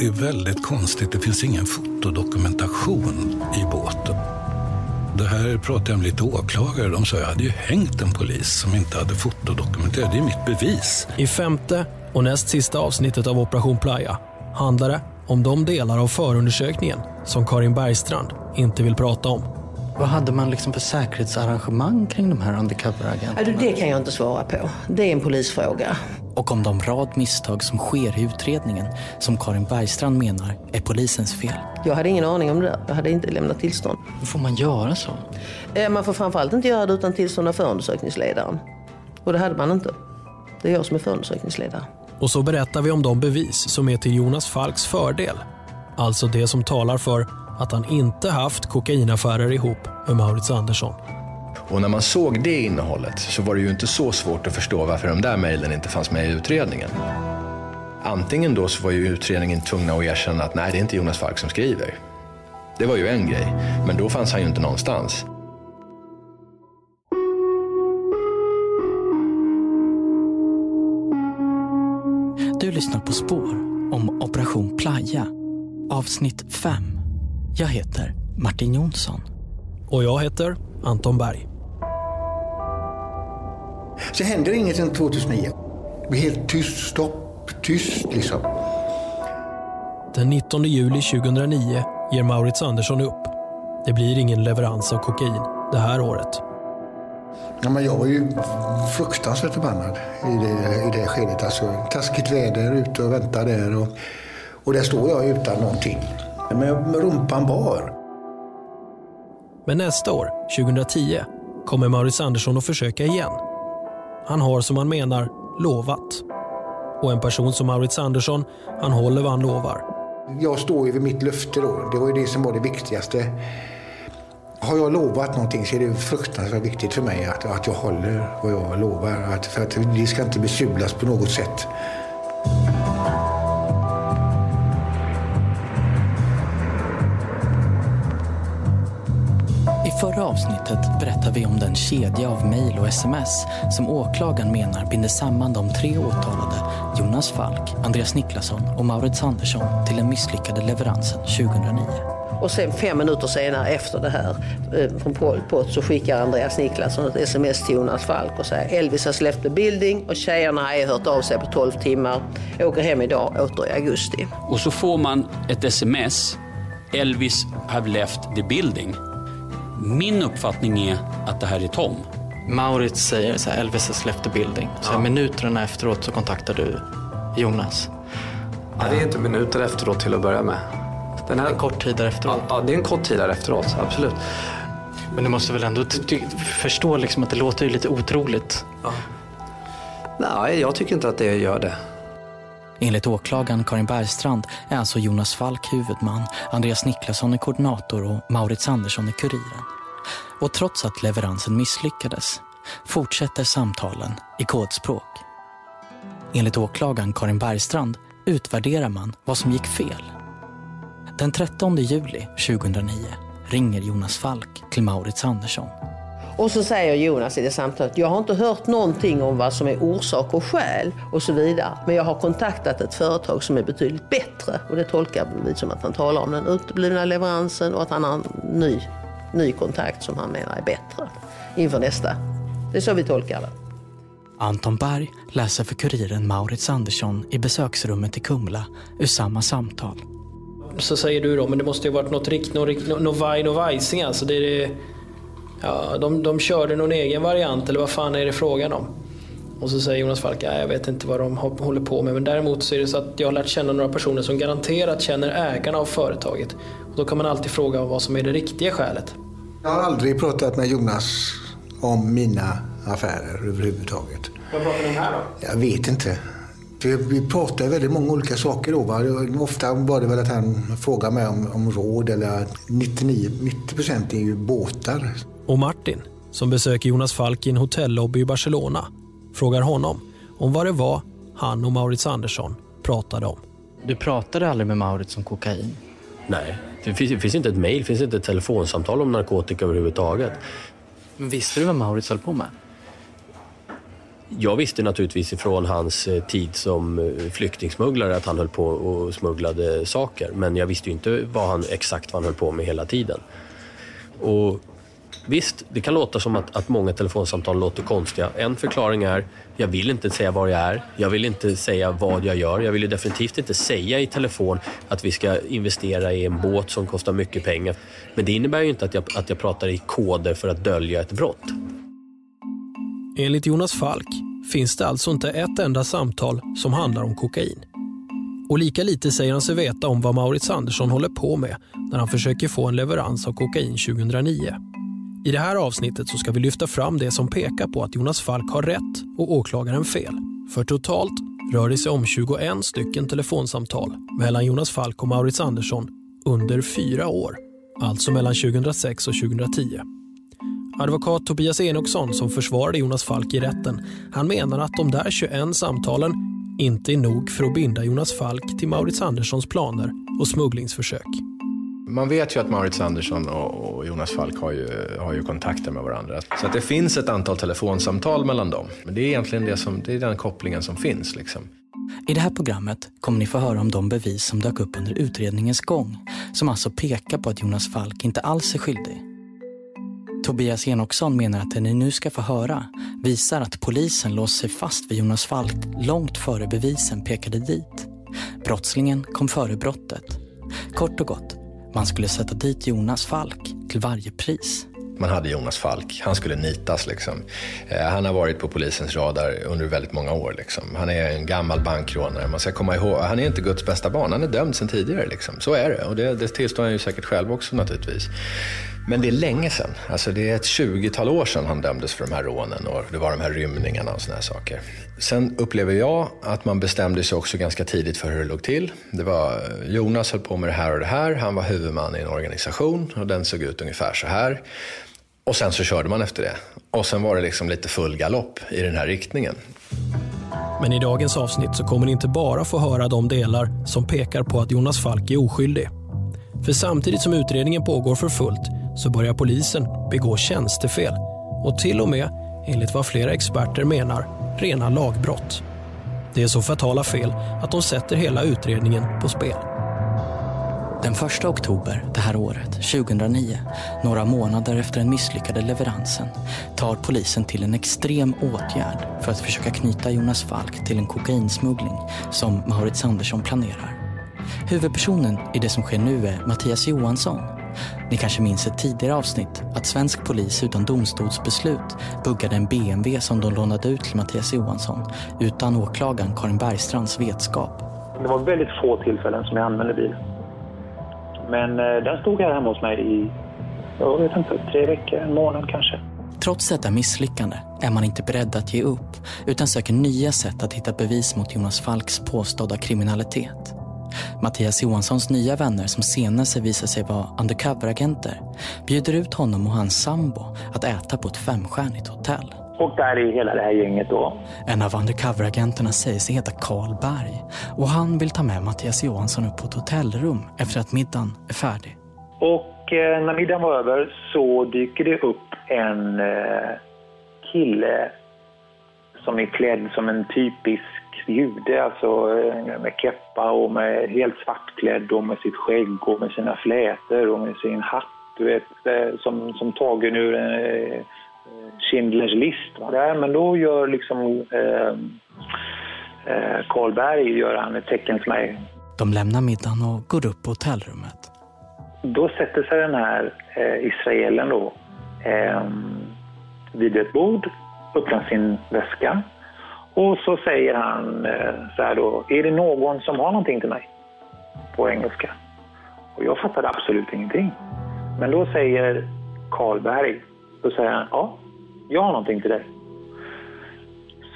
det är väldigt konstigt. Det finns ingen fotodokumentation i båten. Det här pratade jag med lite åklagare. De sa att jag hade ju hängt en polis som inte hade fotodokumenterat. Det är mitt bevis. I femte och näst sista avsnittet av Operation Playa handlar det om de delar av förundersökningen som Karin Bergstrand inte vill prata om. Vad hade man liksom för säkerhetsarrangemang kring de här undercover-agenterna? Det kan jag inte svara på. Det är en polisfråga. Och om de rad misstag som sker i utredningen som Karin Bergstrand menar är polisens fel. Jag hade ingen aning om det där. Jag hade inte lämnat tillstånd. Får man göra så? Eh, man får framförallt inte göra det utan tillstånd av förundersökningsledaren. Och det hade man inte. Det är jag som är förundersökningsledare. Och så berättar vi om de bevis som är till Jonas Falks fördel. Alltså det som talar för att han inte haft kokainaffärer ihop med Maurits Andersson. Och när man såg det innehållet så var det ju inte så svårt att förstå varför de där mejlen inte fanns med i utredningen. Antingen då så var ju utredningen tvungna att erkänna att nej, det är inte Jonas Falk som skriver. Det var ju en grej, men då fanns han ju inte någonstans. Du lyssnar på Spår om Operation Playa, avsnitt 5. Jag heter Martin Jonsson. Och jag heter Anton Berg. Så händer inget sedan 2009. Det blir helt tyst, stopp, tyst liksom. Den 19 juli 2009 ger Maurits Andersson upp. Det blir ingen leverans av kokain det här året. Ja, men jag var ju fruktansvärt förbannad i det, i det skedet. Alltså, taskigt väder, ute och väntar där. Och, och där står jag utan någonting. Med, rumpan bar. Men nästa år, 2010, kommer Maurits Andersson att försöka igen. Han har som han menar lovat. Och en person som Maurits Andersson, han håller vad han lovar. Jag står ju vid mitt löfte då. Det var ju det som var det viktigaste. Har jag lovat någonting så är det fruktansvärt viktigt för mig att, att jag håller vad jag lovar. Att, för att det ska inte besulas på något sätt. Avsnittet berättar vi om den kedja av mejl och sms som åklagaren menar binder samman de tre åtalade Jonas Falk, Andreas Niklasson och Maurits Andersson till den misslyckade leveransen 2009. Och sen fem minuter senare efter det här eh, från Pol Pot så skickar Andreas Niklasson ett sms till Jonas Falk och säger Elvis har släppt the building och tjejerna har hört av sig på 12 timmar. Åker hem idag, åter i augusti. Och så får man ett sms. Elvis have left the building. Min uppfattning är att det här är Tom. Maurits säger så här, Elvis har släppt the building. Så här, minuterna efteråt så kontaktar du Jonas. Ja, det är inte minuter efteråt till att börja med. Den här... En kort tid efteråt. Ja, det är en kort tid där efteråt, absolut. Men du måste väl ändå förstå liksom att det låter ju lite otroligt. Nej, jag tycker inte att det gör det. Enligt åklagaren Karin Bergstrand är alltså Jonas Falk huvudman, Andreas Niklasson är koordinator och Maurits Andersson är kuriren. Och trots att leveransen misslyckades fortsätter samtalen i kodspråk. Enligt åklagaren Karin Bergstrand utvärderar man vad som gick fel. Den 13 juli 2009 ringer Jonas Falk till Maurits Andersson. Och så säger Jonas i det samtalet, jag har inte hört någonting om vad som är orsak och skäl och så vidare. Men jag har kontaktat ett företag som är betydligt bättre. Och det tolkar vi som att han talar om den uteblivna leveransen och att han har en ny, ny kontakt som han menar är bättre inför nästa. Det är så vi tolkar det. Anton Berg läser för kuriren Maurits Andersson i besöksrummet i Kumla ur samma samtal. Så säger du då, men det måste ju varit något rikt, något, rikt- något vaj, något vajsing alltså. Det är det, ja, de, de körde någon egen variant eller vad fan är det frågan om? Och så säger Jonas Falk, ja, jag vet inte vad de hå- håller på med. Men däremot så är det så att jag har lärt känna några personer som garanterat känner ägarna av företaget. Och då kan man alltid fråga vad som är det riktiga skälet. Jag har aldrig pratat med Jonas om mina affärer överhuvudtaget. Vad pratar ni om här då? Jag vet inte. Vi, vi pratar väldigt många olika saker då. Va? Ofta var det väl att han frågade mig om, om råd eller 99, 90 procent är ju båtar. Och Martin, som besöker Jonas Falk i en hotellobby i Barcelona, frågar honom om vad det var han och Maurits Andersson pratade om. Du pratade aldrig med Maurits om kokain? Nej, det finns, det finns inte ett mejl, det finns inte ett telefonsamtal om narkotika överhuvudtaget. Men visste du vad Maurits höll på med? Jag visste naturligtvis ifrån hans eh, tid som eh, flyktingsmugglare att han höll på och smugglade saker. Men jag visste ju inte vad han, exakt vad han höll på med hela tiden. Och Visst, det kan låta som att, att många telefonsamtal låter konstiga. En förklaring är, jag vill inte säga var jag är. Jag vill inte säga vad jag gör. Jag vill ju definitivt inte säga i telefon att vi ska investera i en båt som kostar mycket pengar. Men det innebär ju inte att jag, att jag pratar i koder för att dölja ett brott. Enligt Jonas Falk finns det alltså inte ett enda samtal som handlar om kokain. Och lika lite säger han sig veta om vad Maurits Andersson håller på med när han försöker få en leverans av kokain 2009. I det här avsnittet så ska vi lyfta fram det som pekar på att Jonas Falk har rätt och åklagaren fel. För totalt rör det sig om 21 stycken telefonsamtal mellan Jonas Falk och Maurits Andersson under fyra år, alltså mellan 2006 och 2010. Advokat Tobias Enoksson som försvarade Jonas Falk i rätten, han menar att de där 21 samtalen inte är nog för att binda Jonas Falk till Maurits Anderssons planer och smugglingsförsök. Man vet ju att Maurits Andersson och Jonas Falk har ju, har ju kontakter med varandra. Så att det finns ett antal telefonsamtal mellan dem. Men det är egentligen det som, det är den kopplingen som finns. Liksom. I det här programmet kommer ni få höra om de bevis som dök upp under utredningens gång. Som alltså pekar på att Jonas Falk inte alls är skyldig. Tobias Enoksson menar att det ni nu ska få höra visar att polisen låst sig fast vid Jonas Falk långt före bevisen pekade dit. Brottslingen kom före brottet. Kort och gott, man skulle sätta dit Jonas Falk till varje pris. Man hade Jonas Falk, han skulle nitas liksom. Eh, han har varit på polisens radar under väldigt många år. Liksom. Han är en gammal bankrånare. Man ska komma ihåg, han är inte Guds bästa barn, han är dömd sedan tidigare. Liksom. Så är det och det, det tillstår han ju säkert själv också naturligtvis. Men det är länge sedan. Alltså det är ett 20-tal år sedan han dömdes för de här rånen och det var de här rymningarna och såna här saker. Sen upplever jag att man bestämde sig också ganska tidigt för hur det låg till. Det var eh, Jonas höll på med det här och det här. Han var huvudman i en organisation och den såg ut ungefär så här. Och sen så körde man efter det. Och sen var det liksom lite full galopp i den här riktningen. Men i dagens avsnitt så kommer ni inte bara få höra de delar som pekar på att Jonas Falk är oskyldig. För samtidigt som utredningen pågår för fullt så börjar polisen begå tjänstefel och till och med, enligt vad flera experter menar, rena lagbrott. Det är så fatala fel att de sätter hela utredningen på spel. Den 1 oktober det här året, 2009, några månader efter den misslyckade leveransen, tar polisen till en extrem åtgärd för att försöka knyta Jonas Falk till en kokainsmuggling som Maurits Andersson planerar. Huvudpersonen i det som sker nu är Mattias Johansson. Ni kanske minns ett tidigare avsnitt att svensk polis utan domstolsbeslut buggade en BMW som de lånade ut till Mattias Johansson utan åklagaren Karin Bergstrands vetskap. Det var väldigt få tillfällen som jag använde bil. Men eh, den stod här hemma hos mig i, jag vet inte, tre veckor, en månad kanske. Trots detta misslyckande är man inte beredd att ge upp utan söker nya sätt att hitta bevis mot Jonas Falks påstådda kriminalitet. Mattias Johanssons nya vänner som senare visar sig vara undercover-agenter bjuder ut honom och hans sambo att äta på ett femstjärnigt hotell. Och där är hela det här gänget då. En av undercover-agenterna säger sig heta Karl Berg och han vill ta med Mattias Johansson upp på ett hotellrum efter att middagen är färdig. Och eh, när middagen var över så dyker det upp en eh, kille som är klädd som en typisk jude, alltså eh, med keppa och med helt svartklädd och med sitt skägg och med sina flätor och med sin hatt, du vet, eh, som, som tagen ur eh, Schindlers list. Va? Där, men då gör liksom eh, Karl Berg gör han ett tecken till mig. De lämnar middagen och går upp på hotellrummet. Då sätter sig den här eh, israelen då eh, vid ett bord, öppnar sin väska och så säger han eh, så här då, är det någon som har någonting till mig? På engelska. Och jag fattade absolut ingenting. Men då säger Karlberg, då säger han, ja, jag har någonting till dig.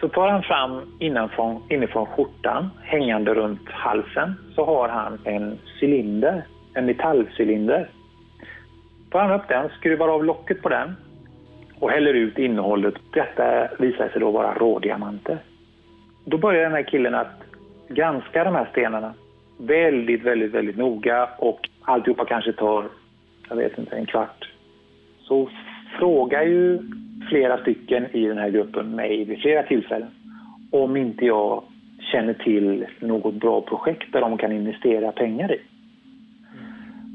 Så tar han fram innanför, inifrån skjortan, hängande runt halsen, så har han en cylinder, en metallcylinder. Tar han upp den, skruvar av locket på den och häller ut innehållet. Detta visar sig då vara rådiamanter. Då börjar den här killen att granska de här stenarna väldigt, väldigt, väldigt noga och alltihopa kanske tar, jag vet inte, en kvart. Så frågar ju flera stycken i den här gruppen mig vid flera tillfällen. Om inte jag känner till något bra projekt där de kan investera pengar i.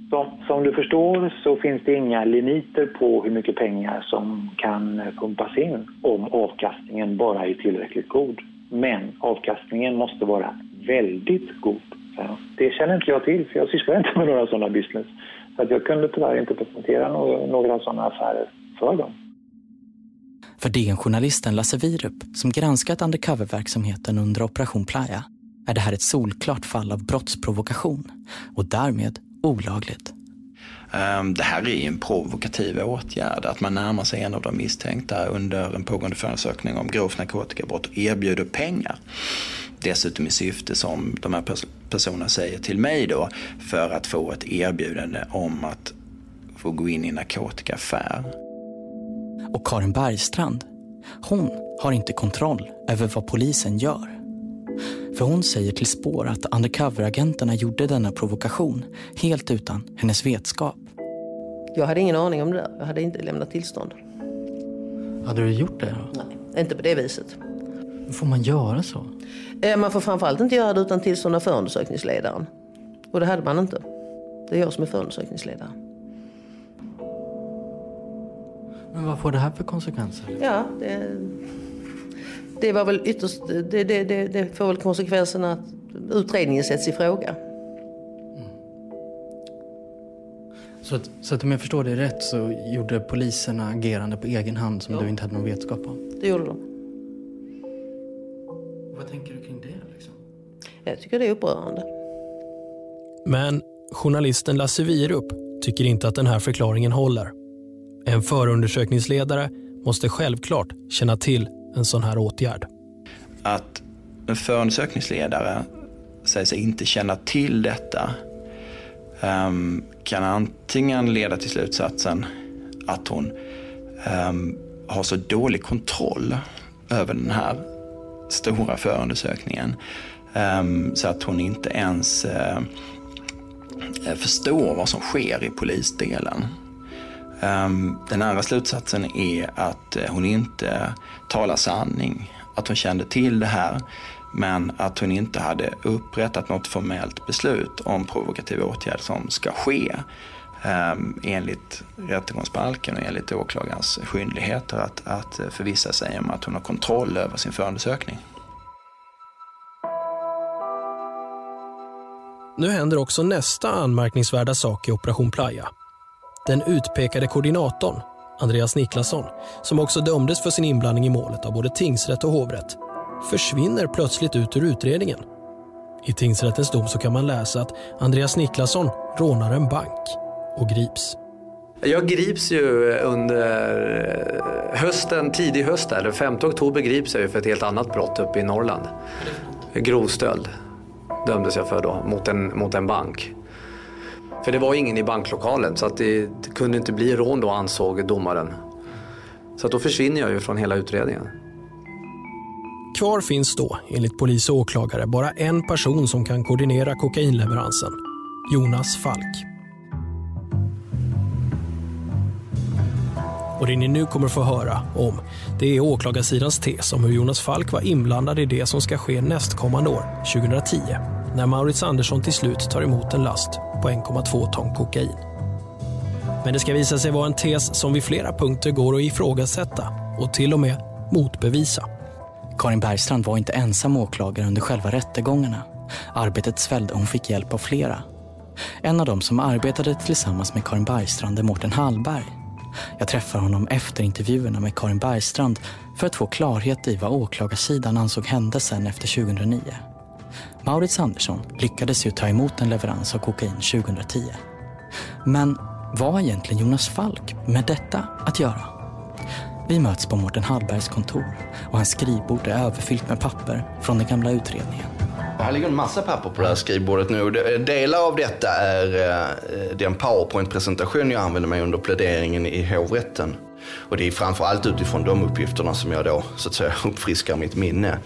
Som, som, du förstår så finns det inga limiter på hur mycket pengar som kan pumpas in om avkastningen bara är tillräckligt god. Men avkastningen måste vara väldigt god. Det känner inte jag till, för jag sysslar inte med några sådana business. Så att jag kunde tyvärr inte presentera några, några sådana affärer för dem. För DN-journalisten Lasse Wierup, som granskat undercover-verksamheten under Operation Playa, är det här ett solklart fall av brottsprovokation och därmed olagligt. Ehm, det här är en provokativ åtgärd, att man närmar sig en av de misstänkta under en pågående förundersökning om grovt narkotikabrott och erbjuder pengar. Dessutom i syfte, som de här personerna säger till mig då, för att få ett erbjudande om att få gå in i en narkotikaaffär. Och Karin Bergstrand, hon har inte kontroll över vad polisen gör. För hon säger till Spår att undercover-agenterna gjorde denna provokation helt utan hennes vetskap. Jag hade ingen aning om det där. Jag hade inte lämnat tillstånd. Hade du gjort det då? Nej, inte på det viset. Får man göra så? Eh, man får framförallt inte göra det utan tillstånd av förundersökningsledaren. Och det hade man inte. Det är jag som är förundersökningsledare. Men vad får det här för konsekvenser? Ja, det, det var väl ytterst, det, det, det, det får väl konsekvensen att utredningen sätts i fråga. Mm. Så, att, så att om jag förstår det rätt så gjorde poliserna agerande på egen hand som ja. du inte hade någon vetskap om? Det gjorde de. Vad tänker du kring det? Liksom? Jag tycker det är upprörande. Men journalisten Lasse Wierup tycker inte att den här förklaringen håller. En förundersökningsledare måste självklart känna till en sån här åtgärd. Att en förundersökningsledare säger sig inte känna till detta um, kan antingen leda till slutsatsen att hon um, har så dålig kontroll över den här stora förundersökningen um, så att hon inte ens uh, förstår vad som sker i polisdelen. Ehm, den andra slutsatsen är att eh, hon inte talar sanning. Att hon kände till det här men att hon inte hade upprättat något formellt beslut om provokativa åtgärder som ska ske ehm, enligt rättegångsbalken och enligt åklagarens skyldigheter att, att eh, förvissa sig om att hon har kontroll över sin förundersökning. Nu händer också nästa anmärkningsvärda sak i Operation Playa. Den utpekade koordinatorn, Andreas Niklasson, som också dömdes för sin inblandning i målet av både tingsrätt och hovrätt, försvinner plötsligt ut ur utredningen. I tingsrättens dom så kan man läsa att Andreas Niklasson rånar en bank och grips. Jag grips ju under eh, hösten, tidig höst, den 5 oktober grips jag för ett helt annat brott uppe i Norrland. Grovstöld dömdes jag för då, mot en, mot en bank. För det var ingen i banklokalen så att det, det kunde inte bli rån då ansåg domaren. Så att då försvinner jag ju från hela utredningen. Kvar finns då, enligt polis och åklagare, bara en person som kan koordinera kokainleveransen. Jonas Falk. Och det ni nu kommer få höra om det är åklagarsidans tes om hur Jonas Falk var inblandad i det som ska ske nästkommande år, 2010 när Maurits Andersson till slut tar emot en last på 1,2 ton kokain. Men det ska visa sig vara en tes som vid flera punkter går att ifrågasätta och till och med motbevisa. Karin Bergstrand var inte ensam åklagare under själva rättegångarna. Arbetet svällde och hon fick hjälp av flera. En av dem som arbetade tillsammans med Karin Bergstrand är Mårten Hallberg. Jag träffar honom efter intervjuerna med Karin Bergstrand för att få klarhet i vad åklagarsidan ansåg hände sen efter 2009. Maurits Andersson lyckades ju ta emot en leverans av kokain 2010. Men vad har egentligen Jonas Falk med detta att göra? Vi möts på Mårten Hallbergs kontor och hans skrivbord är överfyllt med papper från den gamla utredningen. Här ligger en massa papper på det här skrivbordet nu. Delar av detta är eh, den powerpoint-presentation jag använde mig under pläderingen i hovrätten. Och det är framförallt utifrån de uppgifterna som jag då så att säga uppfriskar mitt minne.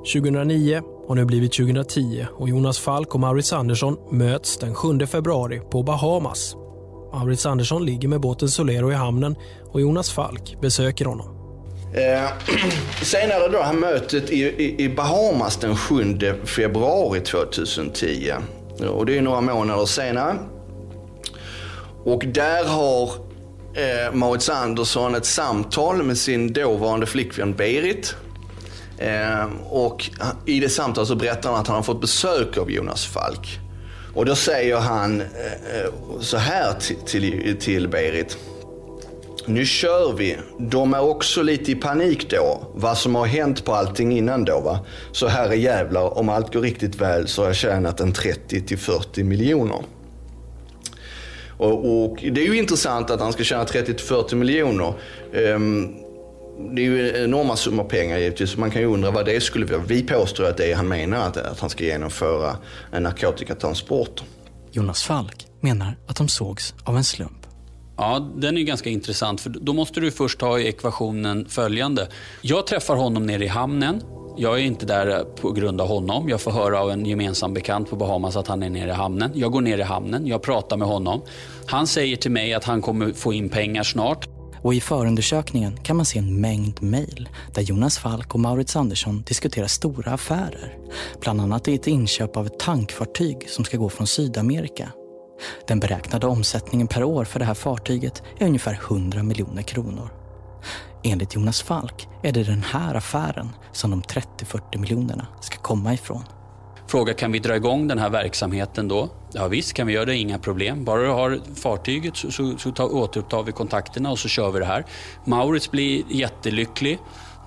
2009 har nu blivit 2010 och Jonas Falk och Maurits Andersson möts den 7 februari på Bahamas. Maurits Andersson ligger med båten Solero i hamnen och Jonas Falk besöker honom. Eh, senare då, här mötet i, i, i Bahamas den 7 februari 2010. Och det är några månader senare. Och där har eh, Maurits Andersson ett samtal med sin dåvarande flickvän Berit. Eh, och i det samtalet så berättar han att han har fått besök av Jonas Falk. Och då säger han eh, eh, så här till, till, till Berit. Nu kör vi. De är också lite i panik då. Vad som har hänt på allting innan då va. Så här är jävlar, om allt går riktigt väl så har jag tjänat en 30 till 40 miljoner. Och, och, det är ju intressant att han ska tjäna 30 till 40 miljoner. Um, det är ju enorma summor pengar givetvis. Man kan ju undra vad det skulle vara. Vi påstår att det är han menar, att, att han ska genomföra en narkotikatransport. Jonas Falk menar att de sågs av en slump. Ja, den är ganska intressant. För Då måste du först ha i ekvationen följande. Jag träffar honom nere i hamnen. Jag är inte där på grund av honom. Jag får höra av en gemensam bekant på Bahamas att han är nere i hamnen. Jag går ner i hamnen, jag pratar med honom. Han säger till mig att han kommer få in pengar snart. Och i förundersökningen kan man se en mängd mejl där Jonas Falk och Maurits Andersson diskuterar stora affärer. Bland annat i ett inköp av ett tankfartyg som ska gå från Sydamerika. Den beräknade omsättningen per år för det här fartyget är ungefär 100 miljoner kronor. Enligt Jonas Falk är det den här affären som de 30-40 miljonerna ska komma ifrån frågar kan vi dra igång den här verksamheten då? Ja visst kan vi göra det, inga problem. Bara du har fartyget så, så, så ta, återupptar vi kontakterna och så kör vi det här. Maurits blir jättelycklig,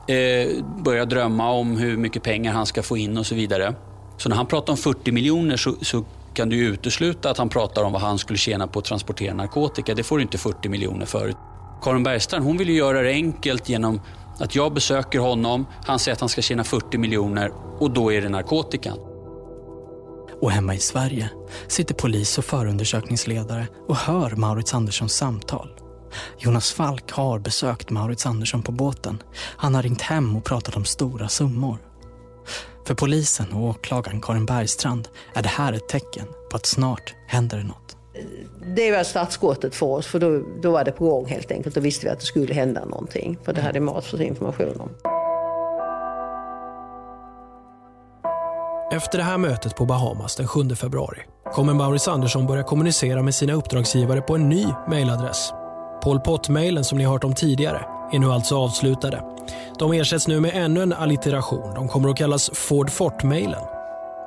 eh, börjar drömma om hur mycket pengar han ska få in och så vidare. Så när han pratar om 40 miljoner så, så kan du utesluta att han pratar om vad han skulle tjäna på att transportera narkotika. Det får du inte 40 miljoner för. Karin Bergstrand hon vill ju göra det enkelt genom att jag besöker honom, han säger att han ska tjäna 40 miljoner och då är det narkotikan. Och hemma i Sverige sitter polis och förundersökningsledare och hör Maurits Anderssons samtal. Jonas Falk har besökt Maurits Andersson på båten. Han har ringt hem och pratat om stora summor. För polisen och åklagaren Karin Bergstrand är det här ett tecken på att snart händer det något. Det var startskottet för oss, för då, då var det på gång helt enkelt. Då visste vi att det skulle hända någonting, för det hade Mats fått information om. Efter det här mötet på Bahamas den 7 februari kommer Maurice Andersson börja kommunicera med sina uppdragsgivare på en ny mejladress. Pol Pot-mejlen som ni hört om tidigare är nu alltså avslutade. De ersätts nu med ännu en allitteration. De kommer att kallas Ford Fort-mejlen.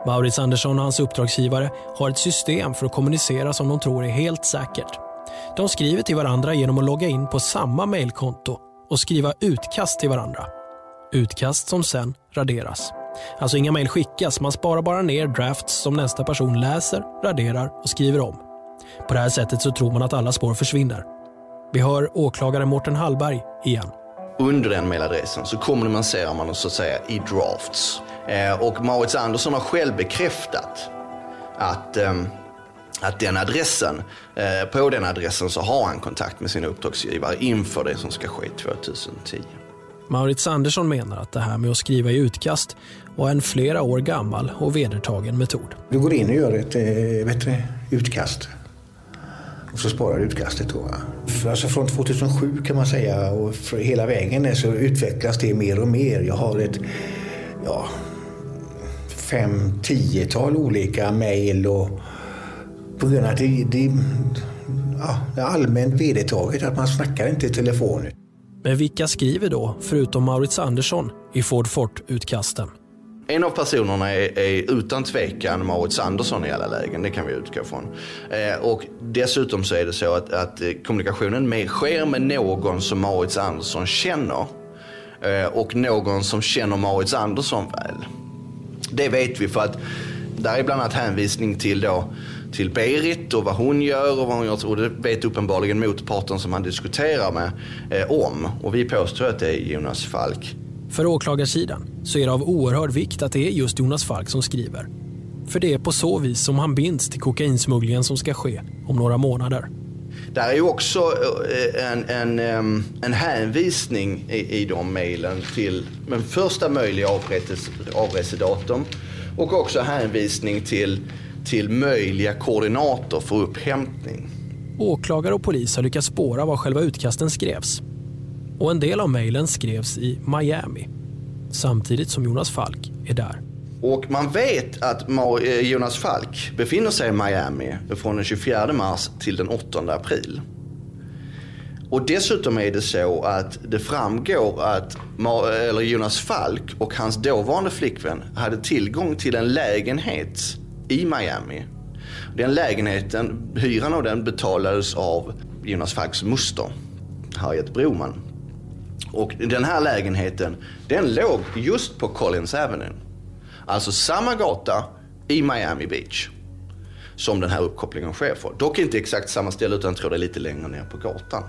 Maurice Andersson och hans uppdragsgivare har ett system för att kommunicera som de tror är helt säkert. De skriver till varandra genom att logga in på samma mejlkonto och skriva utkast till varandra. Utkast som sen raderas. Alltså inga mejl skickas, man sparar bara ner drafts som nästa person läser, raderar och skriver om. På det här sättet så tror man att alla spår försvinner. Vi hör åklagare Mårten Hallberg igen. Under den mejladressen så kommunicerar man så att säga i drafts. Eh, och Maurits Andersson har själv bekräftat att, eh, att den adressen, eh, på den adressen så har han kontakt med sina uppdragsgivare inför det som ska ske 2010. Maurits Andersson menar att det här med att skriva i utkast var en flera år gammal och vedertagen metod. Du går in och gör ett eh, bättre utkast och så sparar du utkastet. Då, Alltså från 2007 kan man säga och för hela vägen så utvecklas det mer och mer. Jag har ett ja, fem, tiotal olika mejl och på grund av att det, det, ja, det är allmänt vedertaget att man snackar inte i telefon. Men vilka skriver då, förutom Maurits Andersson, i Ford Fort-utkasten? En av personerna är, är, utan tvekan Maurits Andersson i alla lägen, det kan vi utgå från. Eh, och dessutom så är det så att, att kommunikationen med, sker med någon som Maurits Andersson känner. Eh, och någon som känner Maurits Andersson väl. Det vet vi för att där är bland annat hänvisning till då till Berit och vad hon gör och vad hon gör. Och det vet uppenbarligen motparten som han diskuterar med eh, om. Och vi påstår att det är Jonas Falk. För åklagarsidan så är det av oerhörd vikt att det är just Jonas Falk som skriver. För det är på så vis som han binds till kokainsmugglingen som ska ske om några månader. Där är ju också eh, en, en, en hänvisning i, i de mejlen till den första möjliga avresedatum och också hänvisning till, till möjliga koordinater för upphämtning. Åklagare och polis har lyckats spåra var själva utkasten skrevs. Och en del av mejlen skrevs i Miami. Samtidigt som Jonas Falk är där. Och man vet att eh, Jonas Falk befinner sig i Miami från den 24 mars till den 8 april. Och dessutom är det så att det framgår att Jonas Falk och hans dåvarande flickvän hade tillgång till en lägenhet i Miami. Den lägenheten, hyran av den betalades av Jonas Falks moster, Harriet Broman. Och den här lägenheten, den låg just på Collins Avenue. Alltså samma gata i Miami Beach som den här uppkopplingen sker på. Dock inte exakt samma ställe utan jag tror det är lite längre ner på gatan.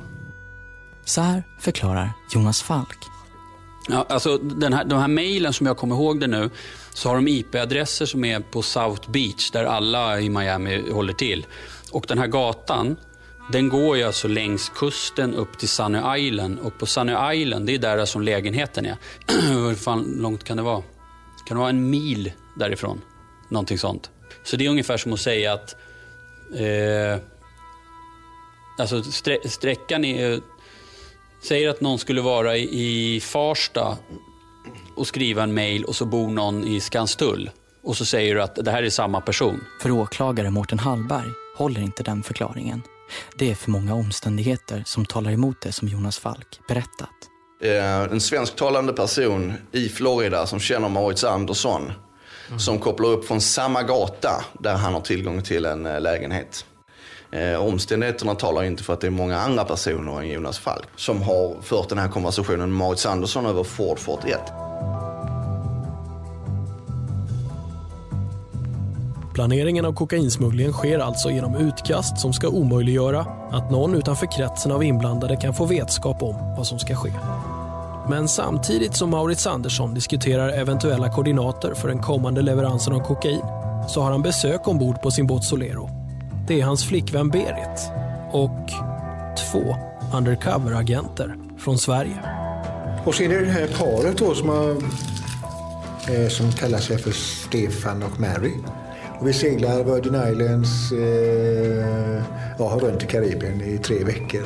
Så här förklarar Jonas Falk. Ja, alltså den här, de här mejlen som jag kommer ihåg det nu, så har de IP-adresser som är på South Beach, där alla i Miami håller till. Och den här gatan, den går ju alltså längs kusten upp till Sunny Island. Och på Sunny Island, det är där som lägenheten är. Hur fan långt kan det vara? Kan det vara en mil därifrån? Någonting sånt. Så det är ungefär som att säga att eh, alltså strä, sträckan är Säger att någon skulle vara i, i Farsta och skriva en mail och så bor någon i Skanstull. Och så säger du att det här är samma person. För åklagare Mårten Hallberg håller inte den förklaringen. Det är för många omständigheter som talar emot det som Jonas Falk berättat. En svensktalande person i Florida som känner Maurits Andersson. Som kopplar upp från samma gata där han har tillgång till en eh, lägenhet. Eh, omständigheterna talar inte för att det är många andra personer än Jonas Falk som har fört den här konversationen med Maurits Andersson över Ford 41. Planeringen av kokainsmugglingen sker alltså genom utkast som ska omöjliggöra att någon utanför kretsen av inblandade kan få vetskap om vad som ska ske. Men samtidigt som Maurits Andersson diskuterar eventuella koordinater för den kommande leveransen av kokain så har han besök ombord på sin båt Solero. Det är hans flickvän Berit och två undercover-agenter från Sverige. Och så är det det här paret då som, har, eh, som kallar sig för Stefan och Mary. Och vi seglar Virgin Islands eh, ja, runt i Karibien i tre veckor.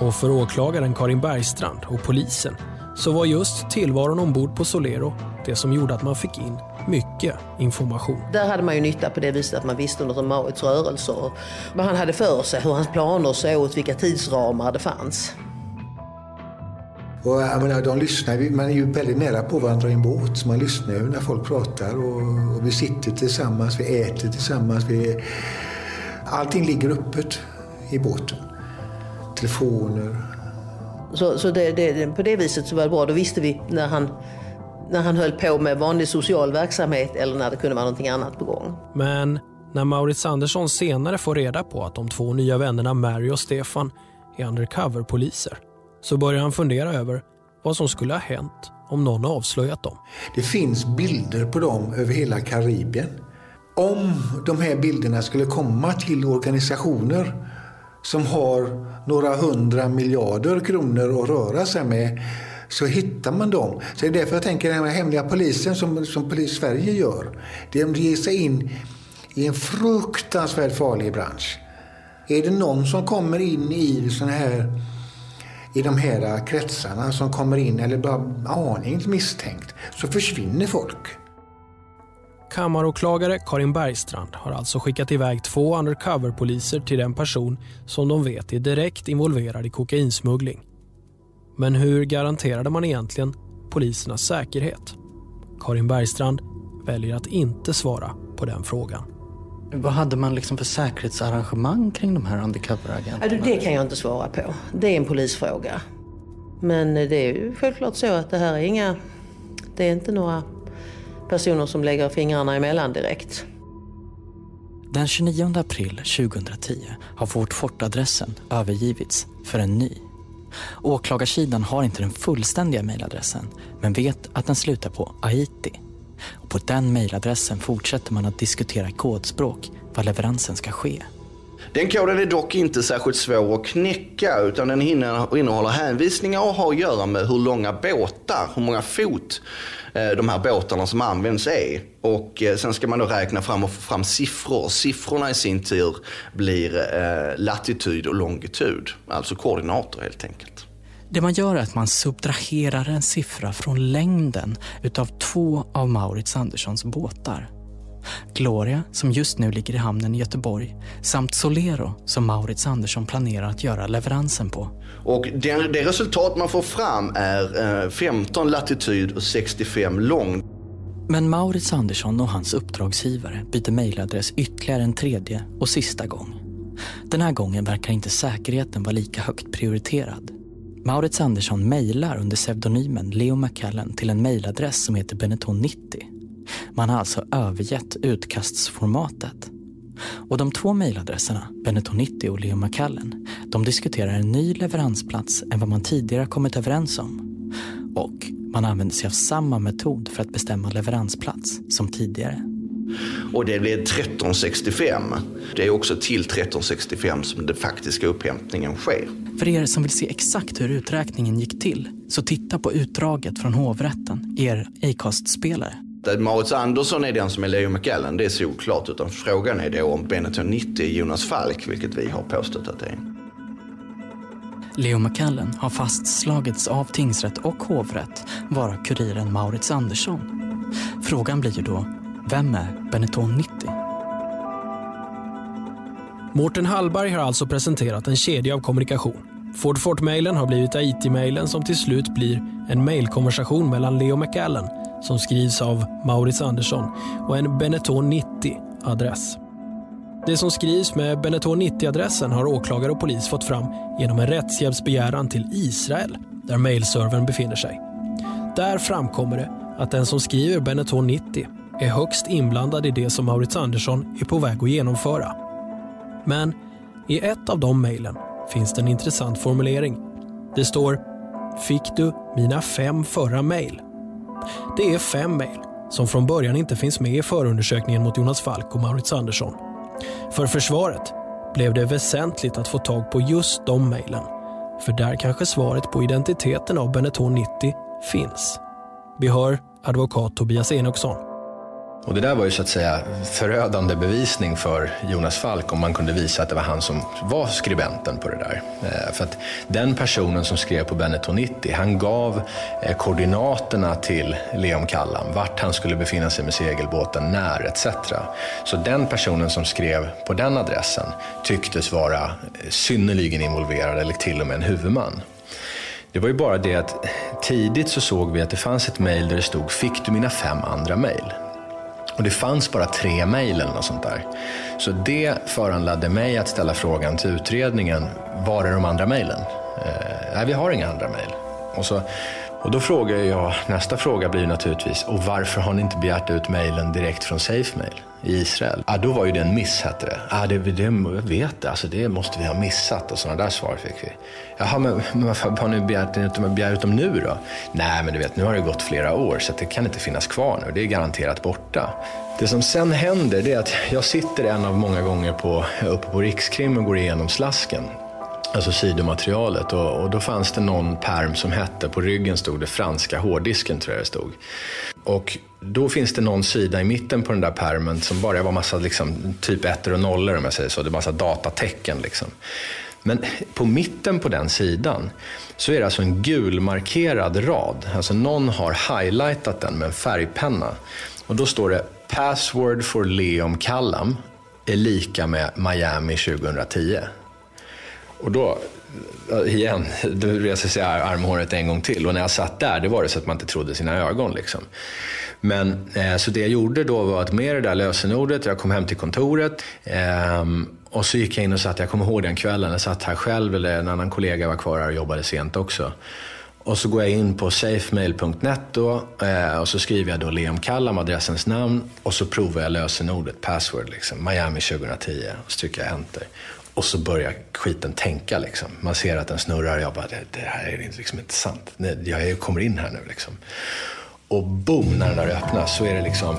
Och för åklagaren Karin Bergstrand och polisen så var just tillvaron ombord på Solero det som gjorde att man fick in mycket information. Där hade man ju nytta på det viset att man visste något om Maurits rörelser, vad han hade för sig, hur hans planer såg ut, vilka tidsramar det fanns. Och jag menar, de lyssnar, man är ju väldigt nära på varandra i en båt, så man lyssnar ju när folk pratar och, och vi sitter tillsammans, vi äter tillsammans. Vi, allting ligger öppet i båten. Telefoner. Så, så det, det, på det viset så var det bra. Då visste vi när han, när han höll på med vanlig social verksamhet eller när det kunde vara någonting annat på gång. Men när Maurits Andersson senare får reda på att de två nya vännerna Mary och Stefan är undercover-poliser så börjar han fundera över vad som skulle ha hänt om någon avslöjat dem. Det finns bilder på dem över hela Karibien. Om de här bilderna skulle komma till organisationer som har några hundra miljarder kronor att röra sig med så hittar man dem. Så det är därför jag tänker den här hemliga polisen som, som Polis Sverige gör. De ger sig in i en fruktansvärt farlig bransch. Är det någon som kommer in i såna här i de här kretsarna som kommer in eller bara aningen misstänkt så försvinner folk. Kammaråklagare Karin Bergstrand har alltså skickat iväg två undercover-poliser till den person som de vet är direkt involverad i kokainsmuggling. Men hur garanterade man egentligen polisernas säkerhet? Karin Bergstrand väljer att inte svara på den frågan. Vad hade man liksom för säkerhetsarrangemang kring de här undercover-agenterna? du, det kan jag inte svara på. Det är en polisfråga. Men det är ju självklart så att det här är inga... Det är inte några personer som lägger fingrarna emellan direkt. Den 29 april 2010 har Fort Fort-adressen övergivits för en ny. Åklagarsidan har inte den fullständiga mejladressen men vet att den slutar på Haiti. Och på den mejladressen fortsätter man att diskutera kodspråk vad leveransen ska ske. Den koden är dock inte särskilt svår att knäcka utan den innehåller hänvisningar och har att göra med hur långa båtar, hur många fot eh, de här båtarna som används är. Och eh, sen ska man då räkna fram och få fram siffror. Siffrorna i sin tur blir eh, latitud och longitud, alltså koordinater helt enkelt. Det man gör är att man subtraherar en siffra från längden utav två av Maurits Anderssons båtar. Gloria, som just nu ligger i hamnen i Göteborg, samt Solero, som Maurits Andersson planerar att göra leveransen på. Och det, det resultat man får fram är 15 eh, latitud och 65 lång. Men Maurits Andersson och hans uppdragsgivare byter mejladress ytterligare en tredje och sista gång. Den här gången verkar inte säkerheten vara lika högt prioriterad. Maurits Andersson mejlar under pseudonymen Leo McCallan till en mejladress som heter Benetton 90. Man har alltså övergett utkastsformatet. Och de två mejladresserna, Benetton 90 och Leo McCallan, de diskuterar en ny leveransplats än vad man tidigare kommit överens om. Och man använder sig av samma metod för att bestämma leveransplats som tidigare. Och det blev 1365. Det är också till 1365 som den faktiska upphämtningen sker. För er som vill se exakt hur uträkningen gick till, så titta på utdraget från hovrätten, er Acast-spelare. Maurits Andersson är den som är Leo McAllen, det är solklart. Utan frågan är då om Benetton 90 är Jonas Falk, vilket vi har påstått att det är. Leo McCallen har fastslagits av tingsrätt och hovrätt vara kuriren Maurits Andersson. Frågan blir ju då, vem är Benetton 90? Mårten Hallberg har alltså presenterat en kedja av kommunikation. Ford Fort-mailen har blivit IT-mailen som till slut blir en mejlkonversation mellan Leo McAllen som skrivs av Maurits Andersson och en Benetton 90-adress. Det som skrivs med Benetton 90-adressen har åklagare och polis fått fram genom en rättshjälpsbegäran till Israel, där mailservern befinner sig. Där framkommer det att den som skriver Benetton 90 är högst inblandad i det som Maurits Andersson är på väg att genomföra. Men i ett av de mejlen finns det en intressant formulering. Det står “Fick du mina fem förra mejl?” Det är fem mejl som från början inte finns med i förundersökningen mot Jonas Falk och Maurits Andersson. För försvaret blev det väsentligt att få tag på just de mejlen. För där kanske svaret på identiteten av Benetton 90 finns. Vi hör advokat Tobias Enoksson. Och det där var ju så att säga förödande bevisning för Jonas Falk om man kunde visa att det var han som var skribenten på det där. Eh, för att den personen som skrev på Benetton 90, han gav eh, koordinaterna till Leon Kallam, vart han skulle befinna sig med segelbåten, när etc. Så den personen som skrev på den adressen tycktes vara eh, synnerligen involverad eller till och med en huvudman. Det var ju bara det att tidigt så såg vi att det fanns ett mejl där det stod “Fick du mina fem andra mejl?” Och det fanns bara tre mejl eller något sånt där. Så det föranledde mig att ställa frågan till utredningen, var är de andra mejlen? Eh, nej, vi har inga andra mejl. Och, så, och då frågar jag, nästa fråga blir naturligtvis, och varför har ni inte begärt ut mejlen direkt från SafeMail i Israel? Ah, då var ju det en miss, hette det. Ah, det, det jag vet alltså det måste vi ha missat och sådana där svar fick vi. Jaha, men, men varför har ni begärt, inte begärt ut dem nu då? Nej, men du vet, nu har det gått flera år så det kan inte finnas kvar nu. Det är garanterat borta. Det som sen händer det är att jag sitter en av många gånger på, uppe på Rikskrim och går igenom slasken. Alltså sidomaterialet och, och då fanns det någon perm som hette, på ryggen stod det franska hårddisken tror jag det stod. Och då finns det någon sida i mitten på den där permen som bara var massa liksom, typ ettor och nollor om jag säger så. Det var massa datatecken liksom. Men på mitten på den sidan så är det alltså en gulmarkerad rad. Alltså någon har highlightat den med en färgpenna. Och då står det Password for Leom Callum” är lika med Miami 2010. Och då, igen, då reser sig armhåret en gång till. Och när jag satt där, det var det så att man inte trodde sina ögon. Liksom. Men, eh, så det jag gjorde då var att med det där lösenordet, jag kom hem till kontoret eh, och så gick jag in och satt, jag kommer ihåg den kvällen, jag satt här själv, eller en annan kollega var kvar här och jobbade sent också. Och så går jag in på safemail.net då, eh, och så skriver jag då Leon Kallam, adressens namn, och så provar jag lösenordet, password, liksom, Miami 2010, och så trycker jag enter. Och så börjar skiten tänka liksom. Man ser att den snurrar och jag bara, det, det här är liksom inte sant. Jag kommer in här nu liksom. Och boom, när den där öppnas så är det liksom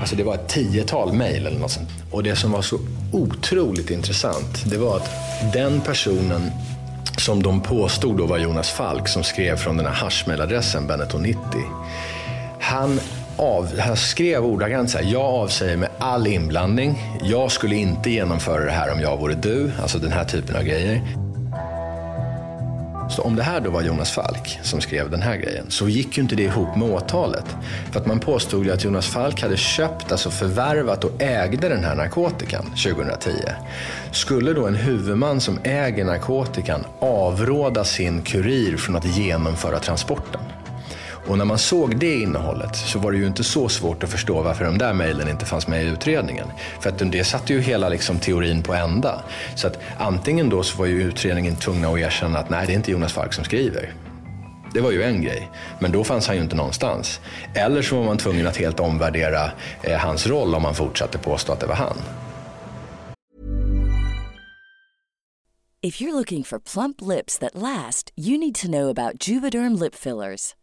Alltså det var ett tiotal mejl eller något sånt. Och det som var så otroligt intressant, det var att den personen som de påstod då var Jonas Falk som skrev från den här haschmailadressen Benetton90. Han, av, han skrev ordagrant så här, jag avsäger mig all inblandning. Jag skulle inte genomföra det här om jag vore du. Alltså den här typen av grejer. Så om det här då var Jonas Falk som skrev den här grejen så gick ju inte det ihop med åtalet. För att man påstod ju att Jonas Falk hade köpt, alltså förvärvat och ägde den här narkotikan 2010. Skulle då en huvudman som äger narkotikan avråda sin kurir från att genomföra transporten? Och när man såg det innehållet så var det ju inte så svårt att förstå varför de där mejlen inte fanns med i utredningen. För att det satte ju hela liksom teorin på ända. Så att antingen då så var ju utredningen tvungna att erkänna att nej, det är inte Jonas Falk som skriver. Det var ju en grej, men då fanns han ju inte någonstans. Eller så var man tvungen att helt omvärdera eh, hans roll om man fortsatte påstå att det var han. If you're looking for plump lips that last, you need to know about Juvederm lip fillers.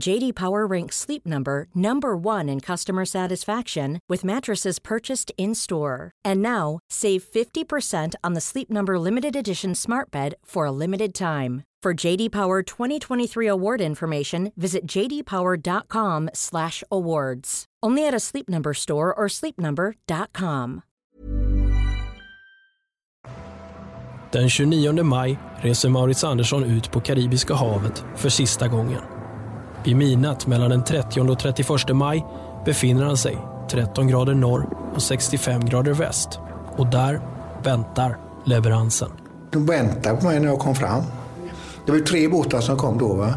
JD Power ranks Sleep Number number 1 in customer satisfaction with mattresses purchased in-store. And now, save 50% on the Sleep Number limited edition Smart Bed for a limited time. For JD Power 2023 award information, visit jdpower.com/awards. Only at a Sleep Number store or sleepnumber.com. Den 29 maj reser Maurits Andersson ut på Karibiska havet för sista gången. Vid midnatt mellan den 30 och 31 maj befinner han sig 13 grader norr och 65 grader väst. Och där väntar leveransen. De väntade på mig när jag kom fram. Det var tre båtar som kom då. Va?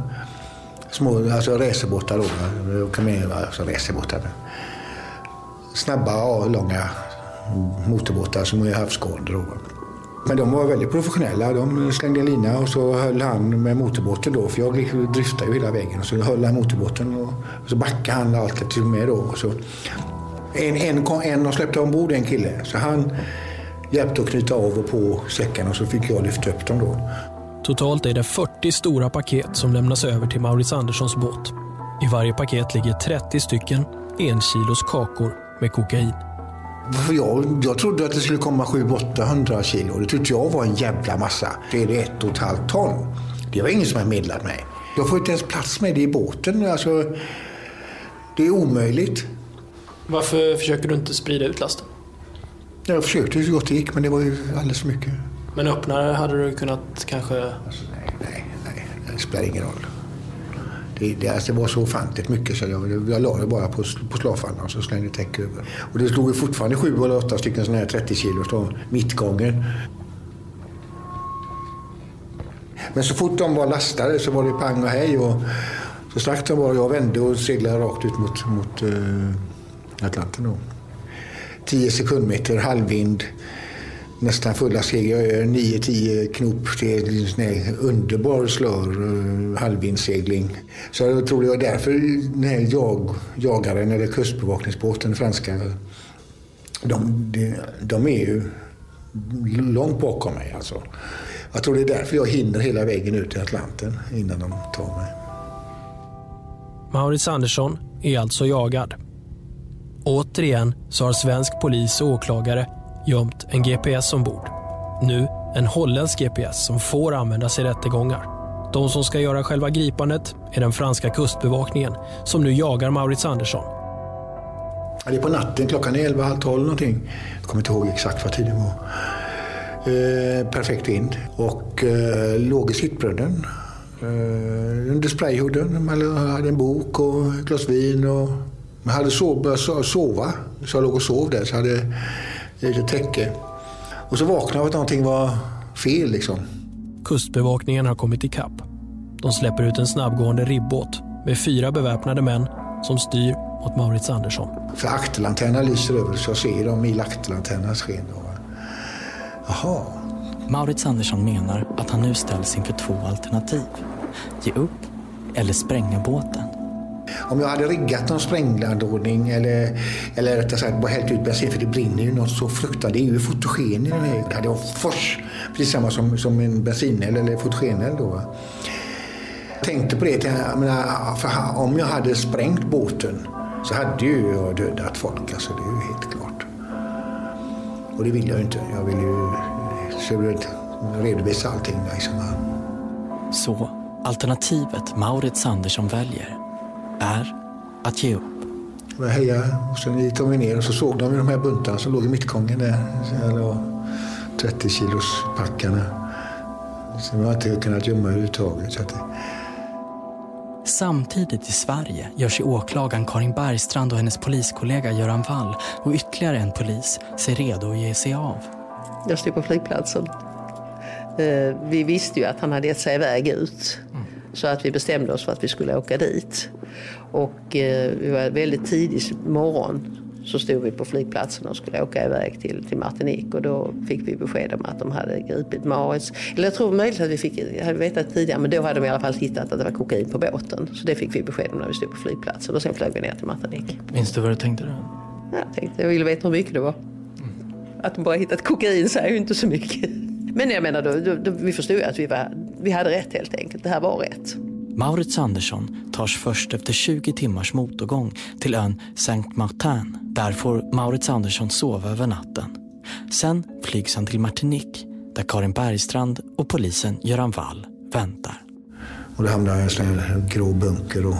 Små alltså racerbåtar då. Va? Alltså racerbåtar. Snabba och långa motorbåtar som är havsgående. Men de var väldigt professionella. De slängde en lina och så höll han med motorbåten då, för jag driftade ju hela vägen. Och så höll han motorbåten och, så backade han allt till med då. Och så, en, en, en och släppte ombord en kille, så han hjälpte att knyta av och på säckarna och så fick jag lyfta upp dem då. Totalt är det 40 stora paket som lämnas över till Maurits Anderssons båt. I varje paket ligger 30 stycken enkilos kakor med kokain. Jag, jag trodde att det skulle komma 700-800 kilo. Det tyckte jag var en jävla massa. Det är det ett och ett halvt ton. Det var ingen som har meddelat mig. Jag får inte ens plats med det i båten. Alltså, det är omöjligt. Varför försöker du inte sprida ut lasten? Jag försökte så gott det gick, men det var ju alldeles för mycket. Men öppnare hade du kunnat kanske... Alltså, nej, nej, nej. Det spelar ingen roll. Det, alltså, det var så ofantligt mycket så jag, jag la det bara på, på slavfallan och så slängde täck över. Och det stod ju fortfarande sju eller åtta stycken sådana här 30 kilos då, mittgången. Men så fort de var lastade så var det pang och hej. Och så strax var jag vände och seglade rakt ut mot, mot uh, Atlanten. Då. 10 sekundmeter halvvind nästan fulla steg. Jag gör 9-10 knop. Det är en underbar slör, eh, halvvindsegling. Så jag tror det var därför den här jag, jagaren eller kustbevakningsbåten, franska, de, de, de är ju långt bakom mig. Alltså. Jag tror det är därför jag hinner hela vägen ut i Atlanten innan de tar mig. Maurits Andersson är alltså jagad. Återigen så har svensk polis och åklagare gömt en GPS ombord. Nu en holländsk GPS som får användas i rättegångar. De som ska göra själva gripandet är den franska kustbevakningen som nu jagar Maurits Andersson. Det är på natten, klockan är 11, halv 12 någonting. Jag kommer inte ihåg exakt vad tiden var. Eh, perfekt vind och eh, låg i sittbredden. Eh, under sprayhooden. Man hade en bok och ett glas vin. Och man hade sov, börjat sova, så jag låg och sov där. Så hade lite täcke. Och så vaknade jag av att någonting var fel liksom. Kustbevakningen har kommit ikapp. De släpper ut en snabbgående ribbåt med fyra beväpnade män som styr mot Maurits Andersson. För akterlanternan lyser över så jag ser dem i akterlanternans sken. Jaha. Maurits Andersson menar att han nu ställs inför två alternativ. Ge upp eller spränga båten. Om jag hade riggat någon sprängladdordning eller, eller rättare sagt bara hällt ut bensin, för det brinner ju något så fruktansvärt. Det är ju fotogen i den här. Det hade jag fors, precis samma som, som en bensineld eller fotogeneld då. Jag tänkte på det, jag menar, för om jag hade sprängt båten så hade ju jag dödat folk. Alltså, det är ju helt klart. Och det vill jag ju inte. Jag vill ju så redovisa allting. Liksom. Så alternativet Maurits Andersson väljer är att ge upp. Jag hejade och sen gick de ner och så såg de de här buntarna som låg i mittgången där. Eller 30 kilos packarna. Som jag inte kunnat gömma överhuvudtaget. Så det... Samtidigt i Sverige gör sig åklagaren Karin Bergstrand och hennes poliskollega Göran Wall och ytterligare en polis sig redo att ge sig av. Jag stod på flygplatsen. Vi visste ju att han hade gett sig iväg ut. Så att vi bestämde oss för att vi skulle åka dit. Och eh, vi var väldigt tidig morgon så stod vi på flygplatsen och skulle åka iväg till, till Martinique och då fick vi besked om att de hade gripit Maurits. Eller jag tror möjligt att vi fick, hade vetat tidigare men då hade de i alla fall hittat att det var kokain på båten. Så det fick vi besked om när vi stod på flygplatsen och sen flög vi ner till Martinique. Minns du vad du tänkte då? Jag tänkte, jag ville veta hur mycket det var. Att de bara hittat kokain säger ju inte så mycket. Men jag menar, då, då, då, vi förstod ju att vi, var, vi hade rätt helt enkelt. Det här var rätt. Maurits Andersson tas först efter 20 timmars motorgång till ön Saint Martin. Där får Maurits Andersson sova över natten. Sen flygs han till Martinique där Karin Bergstrand och polisen Göran Wall väntar. Och då hamnade jag i en grå bunker och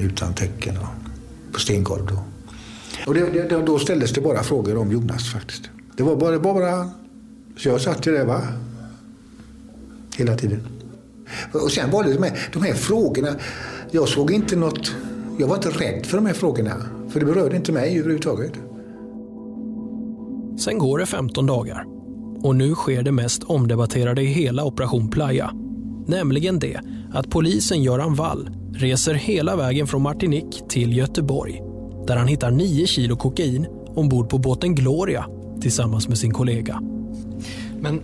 utan tecken och på stengolv. Då. Och det, det, då ställdes det bara frågor om Jonas faktiskt. Det var bara, bara så jag satt ju där va. Hela tiden. Och sen var det de här, de här frågorna. Jag såg inte något. Jag var inte rädd för de här frågorna. För det berörde inte mig överhuvudtaget. Sen går det 15 dagar. Och nu sker det mest omdebatterade i hela Operation Playa. Nämligen det att polisen Göran Wall reser hela vägen från Martinique till Göteborg. Där han hittar 9 kilo kokain ombord på båten Gloria tillsammans med sin kollega. Men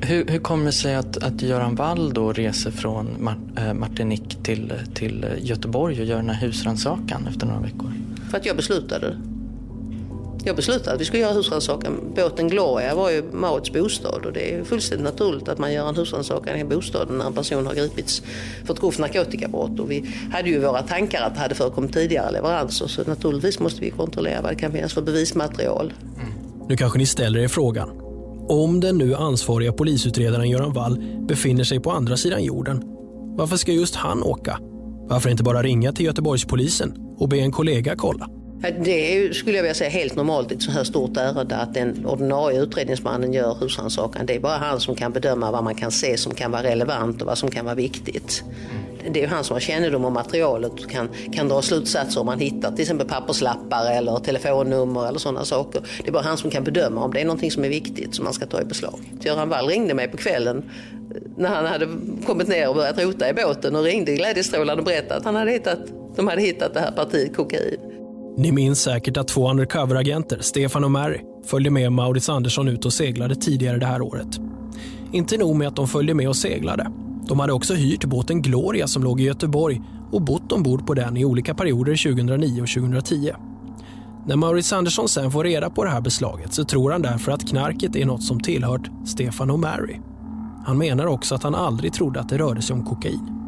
hur, hur kommer det sig att, att Göran Wall då reser från Martinique till, till Göteborg och gör den här husrannsakan efter några veckor? För att jag beslutade. Jag beslutade att vi skulle göra husrannsakan. Båten Gloria var ju Maurits bostad och det är fullständigt naturligt att man gör en husrannsakan i bostaden när en person har gripits för ett grovt narkotikabrott. Och vi hade ju våra tankar att det hade förekommit tidigare leveranser så naturligtvis måste vi kontrollera vad det kan finnas för bevismaterial. Mm. Nu kanske ni ställer er frågan. Om den nu ansvariga polisutredaren Göran Wall befinner sig på andra sidan jorden, varför ska just han åka? Varför inte bara ringa till Göteborgspolisen och be en kollega kolla? Det är, skulle jag vilja säga helt normalt i ett så här stort ärende att den ordinarie utredningsmannen gör husrannsakan. Det är bara han som kan bedöma vad man kan se som kan vara relevant och vad som kan vara viktigt. Det är ju han som har kännedom om materialet och kan, kan dra slutsatser om man hittar till exempel papperslappar eller telefonnummer eller sådana saker. Det är bara han som kan bedöma om det är någonting som är viktigt som man ska ta i beslag. Göran Wall ringde mig på kvällen eh, när han hade kommit ner och börjat rota i båten och ringde glädjestrålande och berättade att han hade hittat, de hade hittat det här partiet kokain. Ni minns säkert att två undercover-agenter, Stefan och Mary, följde med Maurits Andersson ut och seglade tidigare det här året. Inte nog med att de följde med och seglade. De hade också hyrt båten Gloria som låg i Göteborg och bott ombord på den i olika perioder 2009 och 2010. När Maurice Andersson sen får reda på det här beslaget så tror han därför att knarket är något som tillhört Stefan och Mary. Han menar också att han aldrig trodde att det rörde sig om kokain.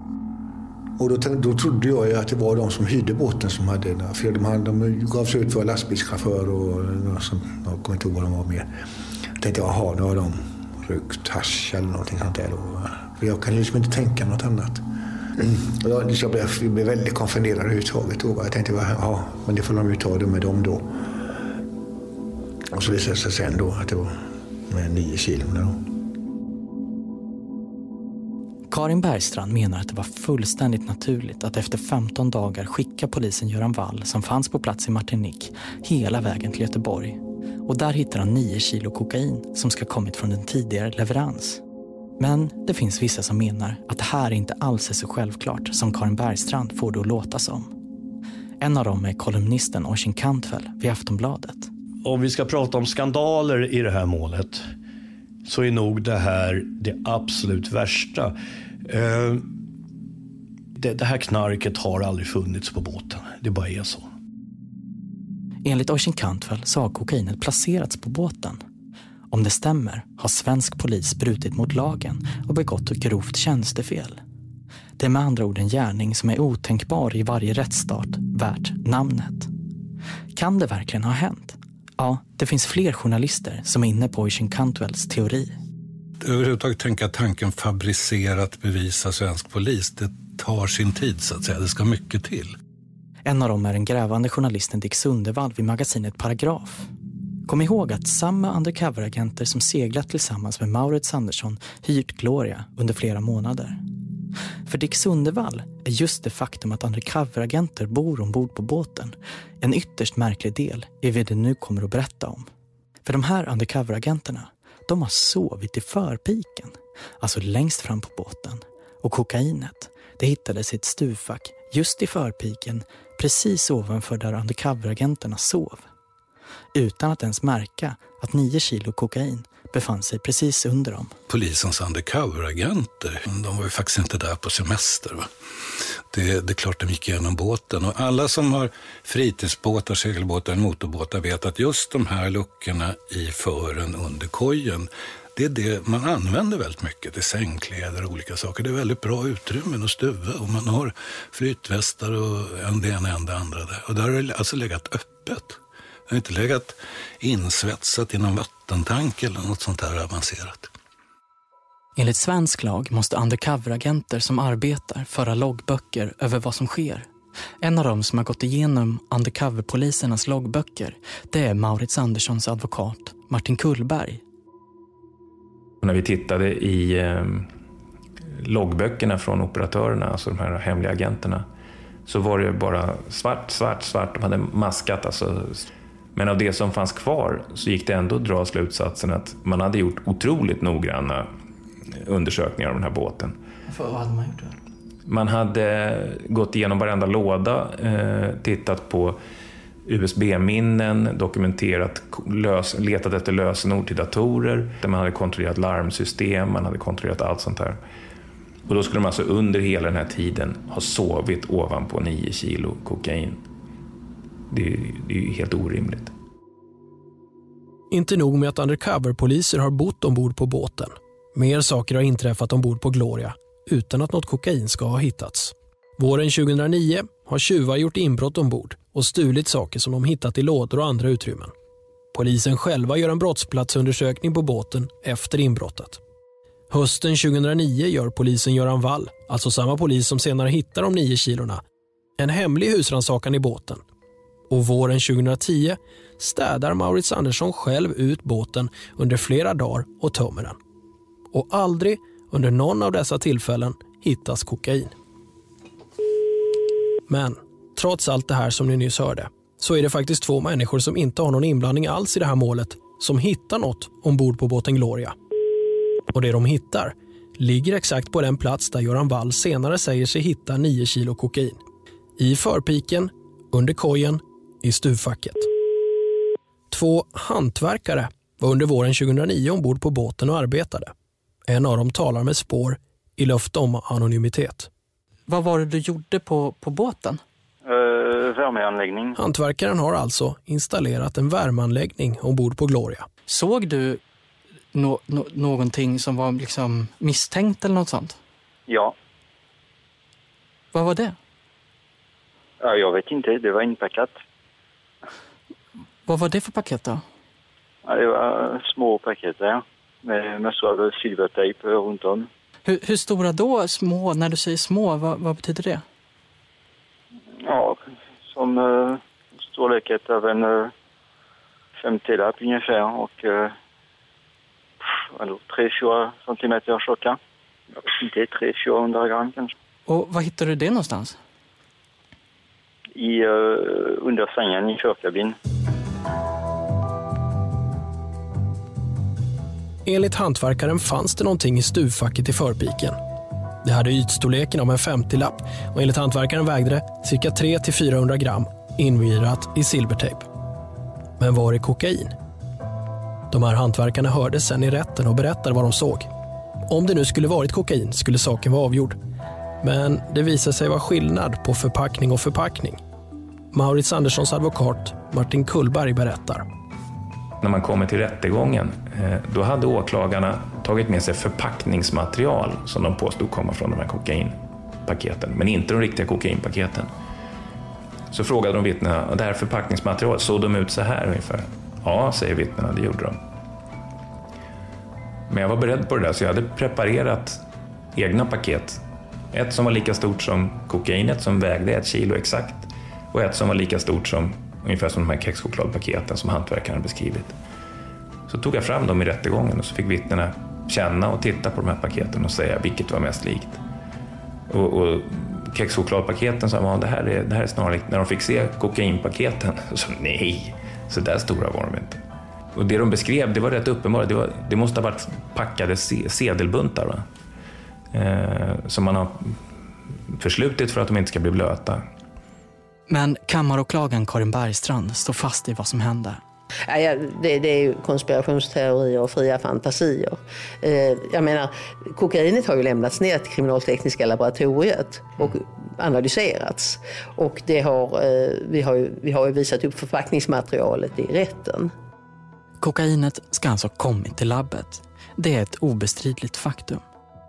Och då, då trodde jag att det var de som hyrde båten som hade den. För de, de gav sig ut för lastbilschaufför och som, jag kommer inte ihåg vad de var mer. Jag tänkte, jaha, nu har de rökt hasch eller någonting sånt där. För jag kan liksom inte tänka något annat. Mm. Jag, liksom, jag, blev, jag blev väldigt konfunderad överhuvudtaget. Jag tänkte, ja, men det får de ju ta det med dem då. Och så visade det sig sen då att det var med nio kilo. Då. Karin Bergstrand menar att det var fullständigt naturligt att efter 15 dagar skicka polisen Göran Wall, som fanns på plats i Martinique, hela vägen till Göteborg. Och där hittar han 9 kilo kokain som ska ha kommit från en tidigare leverans. Men det finns vissa som menar att det här inte alls är så självklart som Karin Bergstrand får det att låta som. En av dem är kolumnisten Oisin Kantfel vid Aftonbladet. Om vi ska prata om skandaler i det här målet så är nog det här det absolut värsta. Eh, det här knarket har aldrig funnits på båten. Det bara är så. Enligt Oisin Kantvel så har kokainet placerats på båten. Om det stämmer har svensk polis brutit mot lagen och begått ett grovt tjänstefel. Det är med andra ord en gärning som är otänkbar i varje rättsstat värt namnet. Kan det verkligen ha hänt? Ja, det finns fler journalister som är inne på Oisin Cantwells teori. Överhuvudtaget tänka tanken fabricerat bevisa svensk polis, det tar sin tid så att säga. Det ska mycket till. En av dem är den grävande journalisten Dick Sundevall vid magasinet Paragraf. Kom ihåg att samma undercoveragenter som seglat tillsammans med Maurits Andersson hyrt Gloria under flera månader. För Dick Sundevall är just det faktum att undercoveragenter bor ombord på båten en ytterst märklig del i vad det nu kommer att berätta om. För de här undercoveragenterna, de har sovit i förpiken, alltså längst fram på båten. Och kokainet, det hittades i ett stuvfack just i förpiken, precis ovanför där undercoveragenterna sov. Utan att ens märka att nio kilo kokain befann sig precis under dem. Polisens undercoveragenter, de var ju faktiskt inte där på semester. Va? Det, det är klart de gick igenom båten. Och alla som har fritidsbåtar, segelbåtar, motorbåtar vet att just de här luckorna i fören under kojen det är det man använder väldigt mycket till sängkläder och olika saker. Det är väldigt bra utrymmen och stuva och man har flytvästar och en det ena än det andra där. Och där har det alltså legat öppet. Det har inte legat insvetsat i någon vattentank eller något sånt här avancerat. Enligt svensk lag måste undercoveragenter som arbetar föra loggböcker över vad som sker. En av dem som har gått igenom undercoverpolisernas loggböcker det är Maurits Anderssons advokat Martin Kullberg. När vi tittade i eh, loggböckerna från operatörerna, alltså de här hemliga agenterna, så var det bara svart, svart, svart. De hade maskat. Alltså. Men av det som fanns kvar så gick det ändå att dra slutsatsen att man hade gjort otroligt noggranna undersökningar av den här båten. För vad hade man gjort då? Man hade gått igenom varenda låda, eh, tittat på USB-minnen, dokumenterat, lös, letat efter lösenord till datorer. Där man hade kontrollerat larmsystem, man hade kontrollerat allt sånt här. Och då skulle de alltså under hela den här tiden ha sovit ovanpå 9 kilo kokain. Det är, det är ju helt orimligt. Inte nog med att undercover-poliser har bott ombord på båten. Mer saker har inträffat ombord på Gloria utan att något kokain ska ha hittats. Våren 2009 har tjuvar gjort inbrott ombord och stulit saker som de hittat i lådor och andra utrymmen. Polisen själva gör en brottsplatsundersökning på båten efter inbrottet. Hösten 2009 gör polisen Göran Wall, alltså samma polis som senare hittar de nio kilorna, en hemlig husrannsakan i båten. Och våren 2010 städar Maurits Andersson själv ut båten under flera dagar och tömmer den. Och aldrig under någon av dessa tillfällen hittas kokain. Men trots allt det här som ni nyss hörde så är det faktiskt två människor som inte har någon inblandning alls i det här målet som hittar något ombord på båten Gloria. Och det de hittar ligger exakt på den plats där Göran Wall senare säger sig hitta 9 kilo kokain. I förpiken, under kojen, i stuvfacket. Två hantverkare var under våren 2009 ombord på båten och arbetade. En av dem talar med spår i löfte om anonymitet. Vad var det du gjorde på, på båten? Uh, värmeanläggning. Hantverkaren har alltså installerat en värmeanläggning ombord på Gloria. Såg du no no någonting som var liksom misstänkt eller något sånt? Ja. Vad var det? ja, jag vet inte. Det var inpackat. Vad var det för paket då? Ja, det var små paket där med massor av silvertejp runt om. Hur, hur stora då? Små? När du säger små, vad, vad betyder det? Ja, som uh, storleket av en uh, 50-lapp ungefär och uh, 3-4 centimeter tjocka. Vet inte, 300-400 gram kanske. Och var hittade du det någonstans? I, uh, under sängen i körkabin. Enligt hantverkaren fanns det någonting i stuvfacket i förpiken. Det hade ytstorleken av en 50-lapp och enligt hantverkaren vägde det cirka 300-400 gram invirat i silvertejp. Men var är kokain? De här hantverkarna hördes sen i rätten och berättade vad de såg. Om det nu skulle varit kokain skulle saken vara avgjord. Men det visade sig vara skillnad på förpackning och förpackning. Maurits Anderssons advokat Martin Kullberg berättar. När man kommer till rättegången, eh, då hade åklagarna tagit med sig förpackningsmaterial som de påstod komma från de här kokainpaketen, men inte de riktiga kokainpaketen. Så frågade de vittnena, det här förpackningsmaterialet, såg de ut så här ungefär? Ja, säger vittnena, det gjorde de. Men jag var beredd på det där, så jag hade preparerat egna paket. Ett som var lika stort som kokainet, som vägde ett kilo exakt, och ett som var lika stort som ungefär som de här kexchokladpaketen som hantverkaren beskrivit. Så tog jag fram dem i rättegången och så fick vittnena känna och titta på de här paketen och säga vilket var mest likt. Och, och kexchokladpaketen sa man, det här är, det här är snarlikt. När de fick se kokainpaketen så sa nej, så där stora var de inte. Och det de beskrev, det var rätt uppenbart. Det, var, det måste ha varit packade sedelbuntar. Va? Eh, som man har förslutit för att de inte ska bli blöta. Men kammaråklagaren Karin Bergstrand står fast i vad som hände. Det, det är ju konspirationsteorier och fria fantasier. Eh, jag menar, kokainet har ju lämnats ner till kriminaltekniska laboratoriet och analyserats. Och det har, eh, vi, har ju, vi har ju visat upp förpackningsmaterialet i rätten. Kokainet ska alltså ha kommit till labbet. Det är ett obestridligt faktum.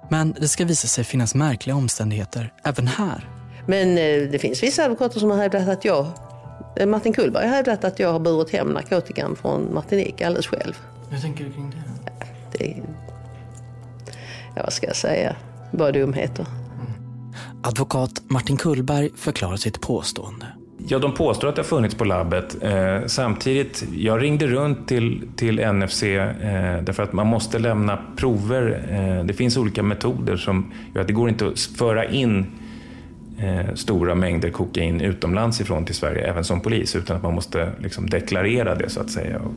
Men det ska visa sig finnas märkliga omständigheter även här. Men eh, det finns vissa advokater som har hävdat att jag, eh, Martin Kullberg har hävdat att jag har burit hem narkotikan från Martinique alldeles själv. Hur tänker du kring det? Det ja, vad ska jag säga? Bara dumheter. Advokat Martin Kullberg förklarar sitt påstående. Ja, de påstår att det har funnits på labbet. Eh, samtidigt, jag ringde runt till, till NFC eh, därför att man måste lämna prover. Eh, det finns olika metoder som gör att det går inte att föra in eh, stora mängder kokain utomlands ifrån till Sverige, även som polis, utan att man måste liksom deklarera det så att säga och,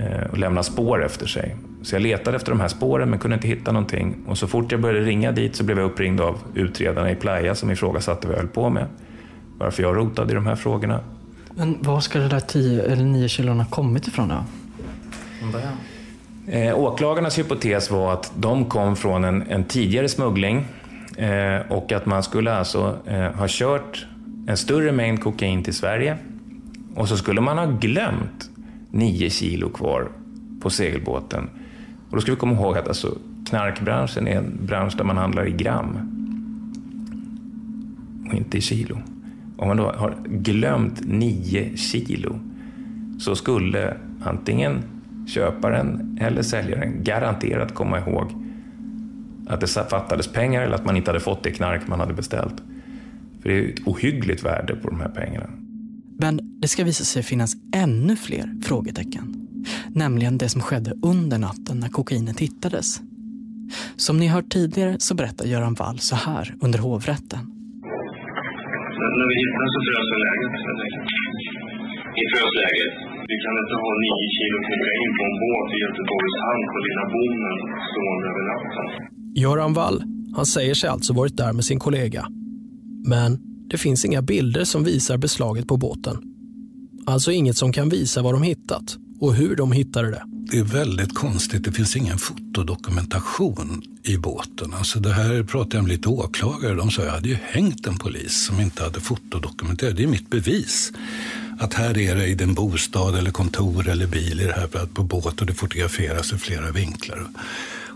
eh, och lämna spår efter sig. Så jag letade efter de här spåren men kunde inte hitta någonting. Och så fort jag började ringa dit så blev jag uppringd av utredarna i Playa som ifrågasatte vad jag höll på med. Varför jag rotade i de här frågorna. Men var ska det där 10 eller 9 kilona kommit ifrån då? Eh, åklagarnas hypotes var att de kom från en, en tidigare smuggling eh, och att man skulle alltså eh, ha kört en större mängd kokain till Sverige och så skulle man ha glömt 9 kilo kvar på segelbåten. Och då ska vi komma ihåg att alltså, knarkbranschen är en bransch där man handlar i gram och inte i kilo. Om man då har glömt 9 kilo så skulle antingen köparen eller säljaren garanterat komma ihåg att det fattades pengar eller att man inte hade fått det knark man hade beställt. För det är ett ohyggligt värde på de här pengarna. Men det ska visa sig finnas ännu fler frågetecken. Nämligen det som skedde under natten när kokainet hittades. Som ni hört tidigare så berättar Göran Wall så här under hovrätten. När vi hittade så frös läget. I frösläget. Vi kan inte ha nio kilo kokain på en båt i Göteborgs hamn på Lilla Bommen stående över natten. Göran Wall, han säger sig alltså varit där med sin kollega. Men det finns inga bilder som visar beslaget på båten. Alltså inget som kan visa vad de hittat och hur de hittade det. Det är väldigt konstigt. Det finns ingen fotodokumentation i båten. Alltså det här pratade jag med lite åklagare. De sa att jag hade ju hängt en polis som inte hade fotodokumenterat. Det är mitt bevis. Att här är det i din bostad eller kontor eller bil i det här på båt och det fotograferas i flera vinklar.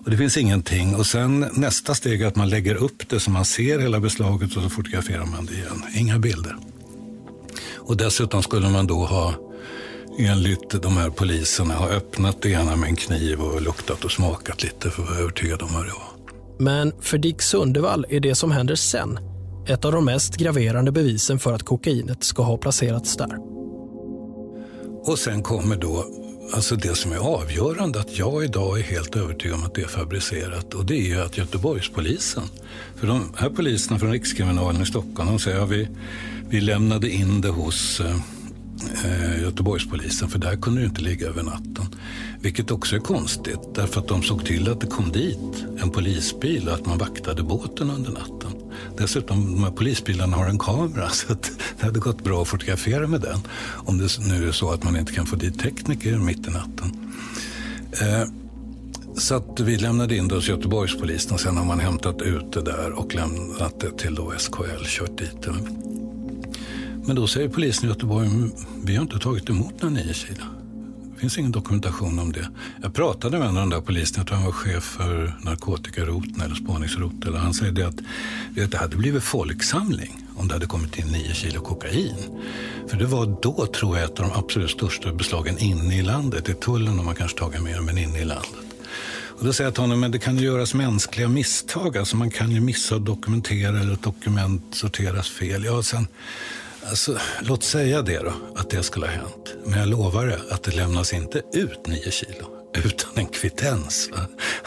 Och det finns ingenting. Och sen nästa steg är att man lägger upp det så man ser hela beslaget och så fotograferar man det igen. Inga bilder. Och dessutom skulle man då ha enligt de här poliserna ha öppnat det ena med en kniv och luktat och smakat lite för att vara övertygad om vad det var. Men för Dick Sundevall är det som händer sen ett av de mest graverande bevisen för att kokainet ska ha placerats där. Och sen kommer då alltså det som är avgörande, att jag idag är helt övertygad om att det är fabricerat. Och det är ju att Göteborgspolisen, för de här poliserna från Rikskriminalen i Stockholm, de säger att vi, vi lämnade in det hos eh, eh Göteborgspolisen för där kunde det inte ligga över natten. Vilket också är konstigt därför att de såg till att det kom dit en polisbil och att man vaktade båten under natten. Dessutom, de här polisbilarna har en kamera så att det hade gått bra att fotografera med den. Om det nu är så att man inte kan få dit tekniker mitt i natten. Eh, så att vi lämnade in det hos Göteborgspolisen och sen har man hämtat ut det där och lämnat det till då SKL, kört dit det. Men då säger polisen i Göteborg, vi har inte tagit emot några nio kilo. Det finns ingen dokumentation om det. Jag pratade med en av de där poliserna, jag tror han var chef för narkotikaroten eller spaningsroten. Han säger det att vet, det hade blivit folksamling om det hade kommit in nio kilo kokain. För det var då, tror jag, ett av de absolut största beslagen inne i landet. I tullen har man kanske tagit mer, men inne i landet. Och då säger jag till honom, men det kan ju göras mänskliga misstag. Alltså man kan ju missa att dokumentera eller ett dokument sorteras fel. Ja, sen Alltså, låt säga det då, att det skulle ha hänt. Men jag lovar det att det lämnas inte ut nio kilo utan en kvittens. Va?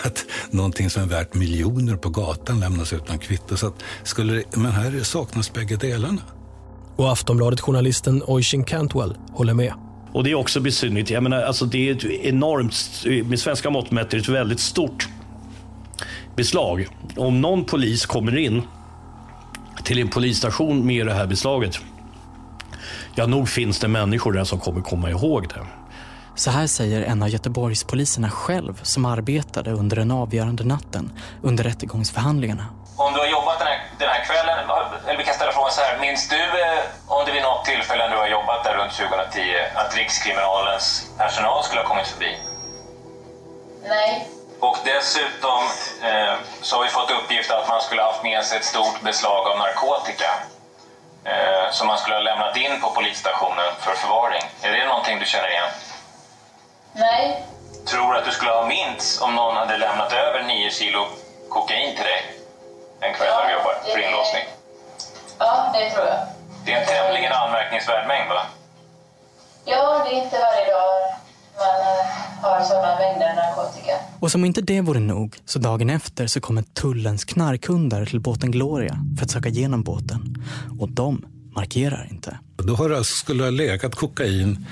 Att någonting som är värt miljoner på gatan lämnas utan kvitto. Så att skulle det, men här saknas bägge delarna. Och Aftonbladet-journalisten Oisin Cantwell håller med. Och det är också besynnerligt. Jag menar, alltså det är ett enormt, med svenska mått mätt, ett väldigt stort beslag. Om någon polis kommer in till en polisstation med det här beslaget Ja, nog finns det människor där som kommer komma ihåg det. Så här säger en av Göteborgspoliserna själv som arbetade under den avgörande natten under rättegångsförhandlingarna. Om du har jobbat den här, den här kvällen, eller vi kan ställa frågan så här. Minns du eh, om det vid något tillfälle när du har jobbat där runt 2010 att Rikskriminalens personal skulle ha kommit förbi? Nej. Och dessutom eh, så har vi fått uppgift att man skulle ha haft med sig ett stort beslag av narkotika eh, som man skulle ha lämnat in på polisstationen för förvaring. Är det någonting du känner igen? Nej. Tror du att du skulle ha mints om någon hade lämnat över 9 kilo kokain till dig en kväll när du jobbar för inlåsning? Ja, det tror jag. Det är en tämligen anmärkningsvärd mängd, va? Ja, det är inte varje dag man eh, har sådana mängder narkotika. Och som inte det vore nog, så dagen efter så kommer tullens knarkhundar till båten Gloria för att söka igenom båten. Och de markerar inte. Då har det alltså, skulle ha legat kokain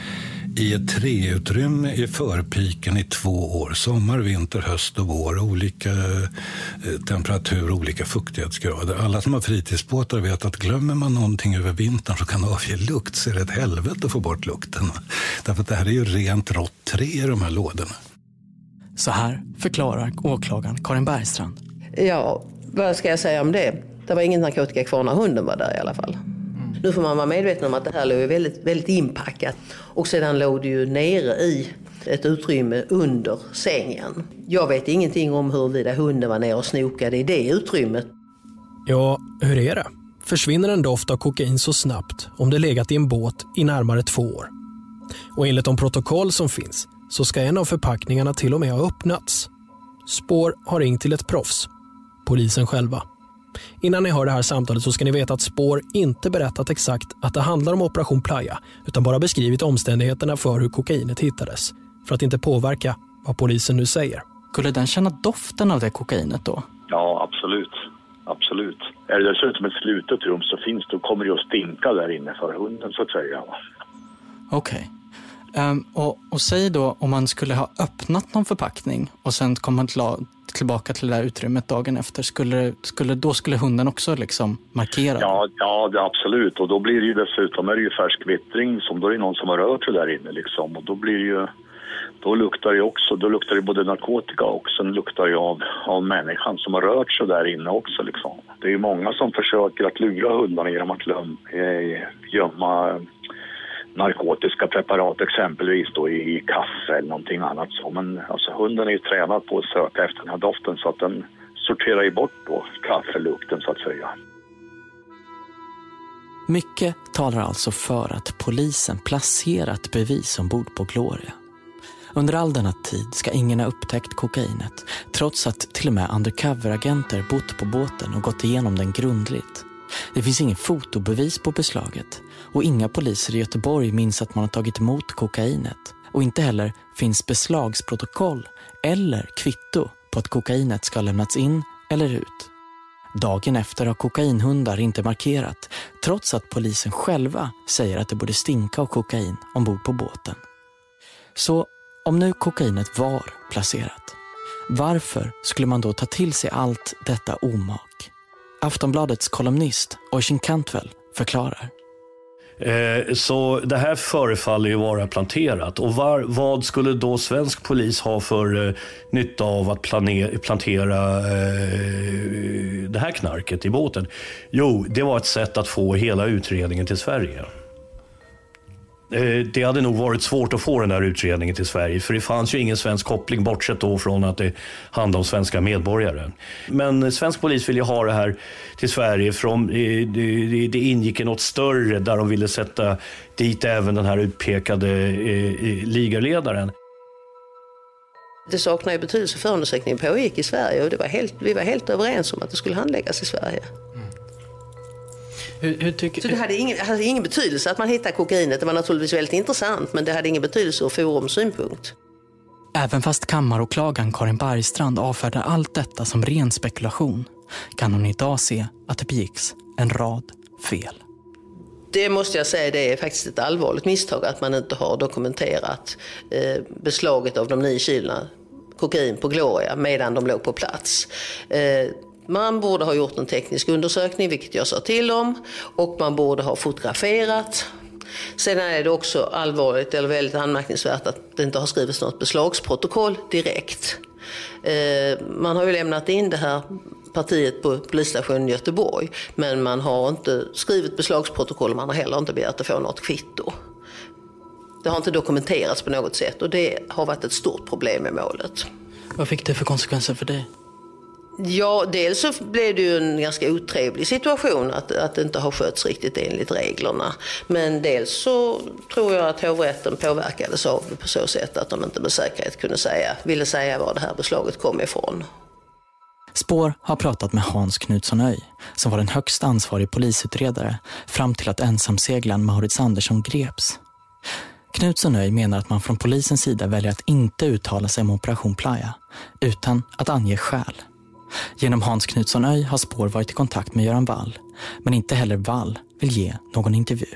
i ett treutrymme i förpiken i två år. Sommar, vinter, höst och vår. Olika eh, temperatur, olika fuktighetsgrader. Alla som har fritidsbåtar vet att glömmer man någonting över vintern så kan det avge lukt så är det ett helvete att få bort lukten. Därför att det här är ju rent rått trä i de här lådorna. Så här förklarar åklagaren Karin Bergstrand. Ja, vad ska jag säga om det? Det var ingen narkotika kvar när hunden var där i alla fall. Nu får man vara medveten om att det här låg väldigt, väldigt inpackat. Och sedan låg det ju nere i ett utrymme under sängen. Jag vet ingenting om huruvida hunden var nere och snokade i det utrymmet. Ja, hur är det? Försvinner en doft av kokain så snabbt om det legat i en båt i närmare två år? Och enligt de protokoll som finns så ska en av förpackningarna till och med ha öppnats. Spår har ringt till ett proffs, polisen själva. Innan ni hör det här samtalet så ska ni veta att Spår inte berättat exakt att det handlar om Operation Playa utan bara beskrivit omständigheterna för hur kokainet hittades för att inte påverka vad polisen nu säger. Skulle den känna doften av det kokainet då? Ja, absolut. Absolut. Är det dessutom ett slutet rum så finns det, kommer det att stinka där inne för hunden så att säga. Okej. Okay. Um, och, och säg då om man skulle ha öppnat någon förpackning och sen komma till, tillbaka till det där utrymmet dagen efter. Skulle, skulle, då skulle hunden också liksom markera? Ja, ja det, absolut. Och då blir det ju dessutom är det ju färsk vittring som då är det någon som har rört sig där inne liksom. Och då blir det ju då luktar det också, då luktar det både narkotika och sen luktar det av, av människan som har rört sig där inne också liksom. Det är ju många som försöker att lura hundarna genom att löm, eh, gömma narkotiska preparat exempelvis då i, i kaffe eller någonting annat så. Men alltså hunden är ju tränad på att söka efter den här doften så att den sorterar ju bort då kaffelukten så att säga. Mycket talar alltså för att polisen placerat bevis ombord på Gloria. Under all denna tid ska ingen ha upptäckt kokainet trots att till och med undercover-agenter bott på båten och gått igenom den grundligt. Det finns ingen fotobevis på beslaget och inga poliser i Göteborg minns att man har tagit emot kokainet. Och inte heller finns beslagsprotokoll eller kvitto på att kokainet ska ha lämnats in eller ut. Dagen efter har kokainhundar inte markerat trots att polisen själva säger att det borde stinka av kokain ombord på båten. Så om nu kokainet var placerat, varför skulle man då ta till sig allt detta omak? Aftonbladets kolumnist Oisin Cantwell förklarar. Eh, så det här förefaller ju vara planterat. Och var, vad skulle då svensk polis ha för eh, nytta av att plane, plantera eh, det här knarket i båten? Jo, det var ett sätt att få hela utredningen till Sverige. Eh, det hade nog varit svårt att få den här utredningen till Sverige för det fanns ju ingen svensk koppling bortsett då från att det handlade om svenska medborgare. Men svensk polis ville ha det här till Sverige för eh, det, ingick i något större där de ville sätta dit även den här utpekade eh, ligaledaren. Det saknar ju betydelse för undersökningen pågick i Sverige och det var helt, vi var helt överens om att det skulle handläggas i Sverige. Hur, hur tycker... Så det hade ingen, hade ingen betydelse att man hittade kokainet. Det var naturligtvis väldigt intressant men det hade ingen betydelse ur Forums synpunkt. Även fast kammaråklagaren Karin Bergstrand avfärdar allt detta som ren spekulation kan hon idag se att det begicks en rad fel. Det måste jag säga, det är faktiskt ett allvarligt misstag att man inte har dokumenterat eh, beslaget av de nio kilona kokain på Gloria medan de låg på plats. Eh, man borde ha gjort en teknisk undersökning, vilket jag sa till om, och man borde ha fotograferat. Sen är det också allvarligt, eller väldigt anmärkningsvärt, att det inte har skrivits något beslagsprotokoll direkt. Eh, man har ju lämnat in det här partiet på polisstationen i Göteborg, men man har inte skrivit beslagsprotokoll och man har heller inte begärt att få något kvitto. Det har inte dokumenterats på något sätt och det har varit ett stort problem i målet. Vad fick det för konsekvenser för dig? Ja, dels så blev det ju en ganska otrevlig situation att, att det inte har skötts riktigt enligt reglerna. Men dels så tror jag att hovrätten påverkades av det på så sätt att de inte med säkerhet kunde säga, ville säga var det här beslaget kom ifrån. Spår har pratat med Hans Knutsson Öj, som var den högst ansvarig polisutredare fram till att ensamseglaren Maurits Andersson greps. Knutsson Öj menar att man från polisens sida väljer att inte uttala sig om Operation Playa, utan att ange skäl. Genom Hans Knutsson Öj har Spår varit i kontakt med Göran Wall, men inte heller Wall vill ge någon intervju.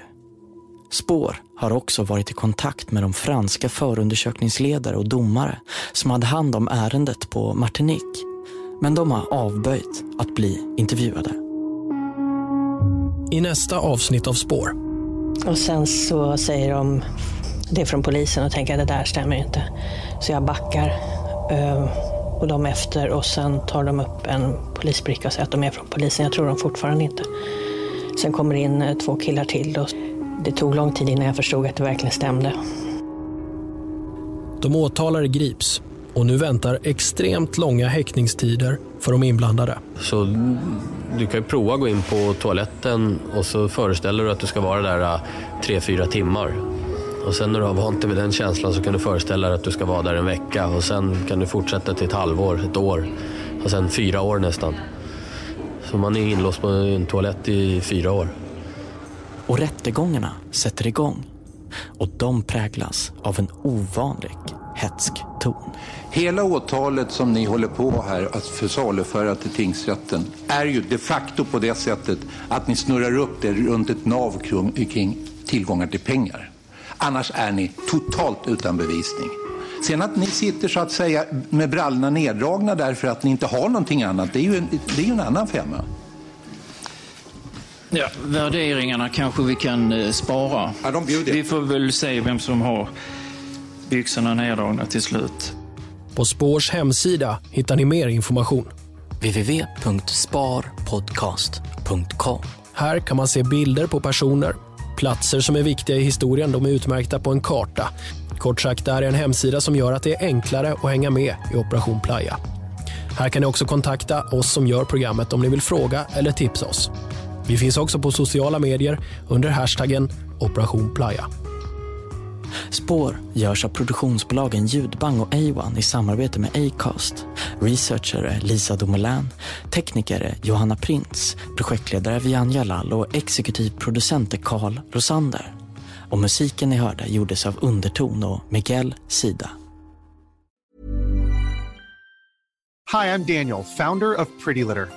Spår har också varit i kontakt med de franska förundersökningsledare och domare som hade hand om ärendet på Martinique. Men de har avböjt att bli intervjuade. I nästa avsnitt av Spår. Och sen så säger de det från polisen och tänker att det där stämmer inte. Så jag backar. Ehm, och de efter och sen tar de upp en polisbricka och säger att de är från polisen. Jag tror de fortfarande inte. Sen kommer det in eh, två killar till och det tog lång tid innan jag förstod att det verkligen stämde. De åtalade grips och nu väntar extremt långa häktningstider för de inblandade. Så du kan ju prova att gå in på toaletten och så föreställer du att du ska vara där eh, tre, fyra timmar. Och sen när du har vant dig vid den känslan så kan du föreställa dig att du ska vara där en vecka och sen kan du fortsätta till ett halvår, ett år och sen fyra år nästan. Så man är inlåst på en toalett i fyra år. Och rättegångarna sätter igång. Och de präglas av en ovanlig hetsk ton. Hela åtalet som ni håller på här att försaluföra till tingsrätten är ju de facto på det sättet att ni snurrar upp det runt ett nav kring tillgångar till pengar. Annars är ni totalt utan bevisning. Sen att ni sitter så att säga med brallorna neddragna därför att ni inte har någonting annat, det är ju en, det är ju en annan femma. Ja, värderingarna kanske vi kan eh, spara. Ja, de vi får väl se vem som har byxorna neddragna till slut. På Spårs hemsida hittar ni mer information. www.sparpodcast.com Här kan man se bilder på personer, platser som är viktiga i historien, de är utmärkta på en karta. Kort sagt, det här är en hemsida som gör att det är enklare att hänga med i Operation Playa. Här kan ni också kontakta oss som gör programmet om ni vill fråga eller tipsa oss. Vi finns också på sociala medier under hashtaggen Operation Playa. Spår görs av produktionsbolagen Ljudbang och A1 i samarbete med Acast. Researcher är Lisa Domelin, tekniker är Johanna Prins, projektledare är Vian Jalal och exekutiv producent är Carl Rosander. Och musiken ni hörde gjordes av Underton och Miguel Sida. Hi, I'm Daniel, founder of Pretty Litter.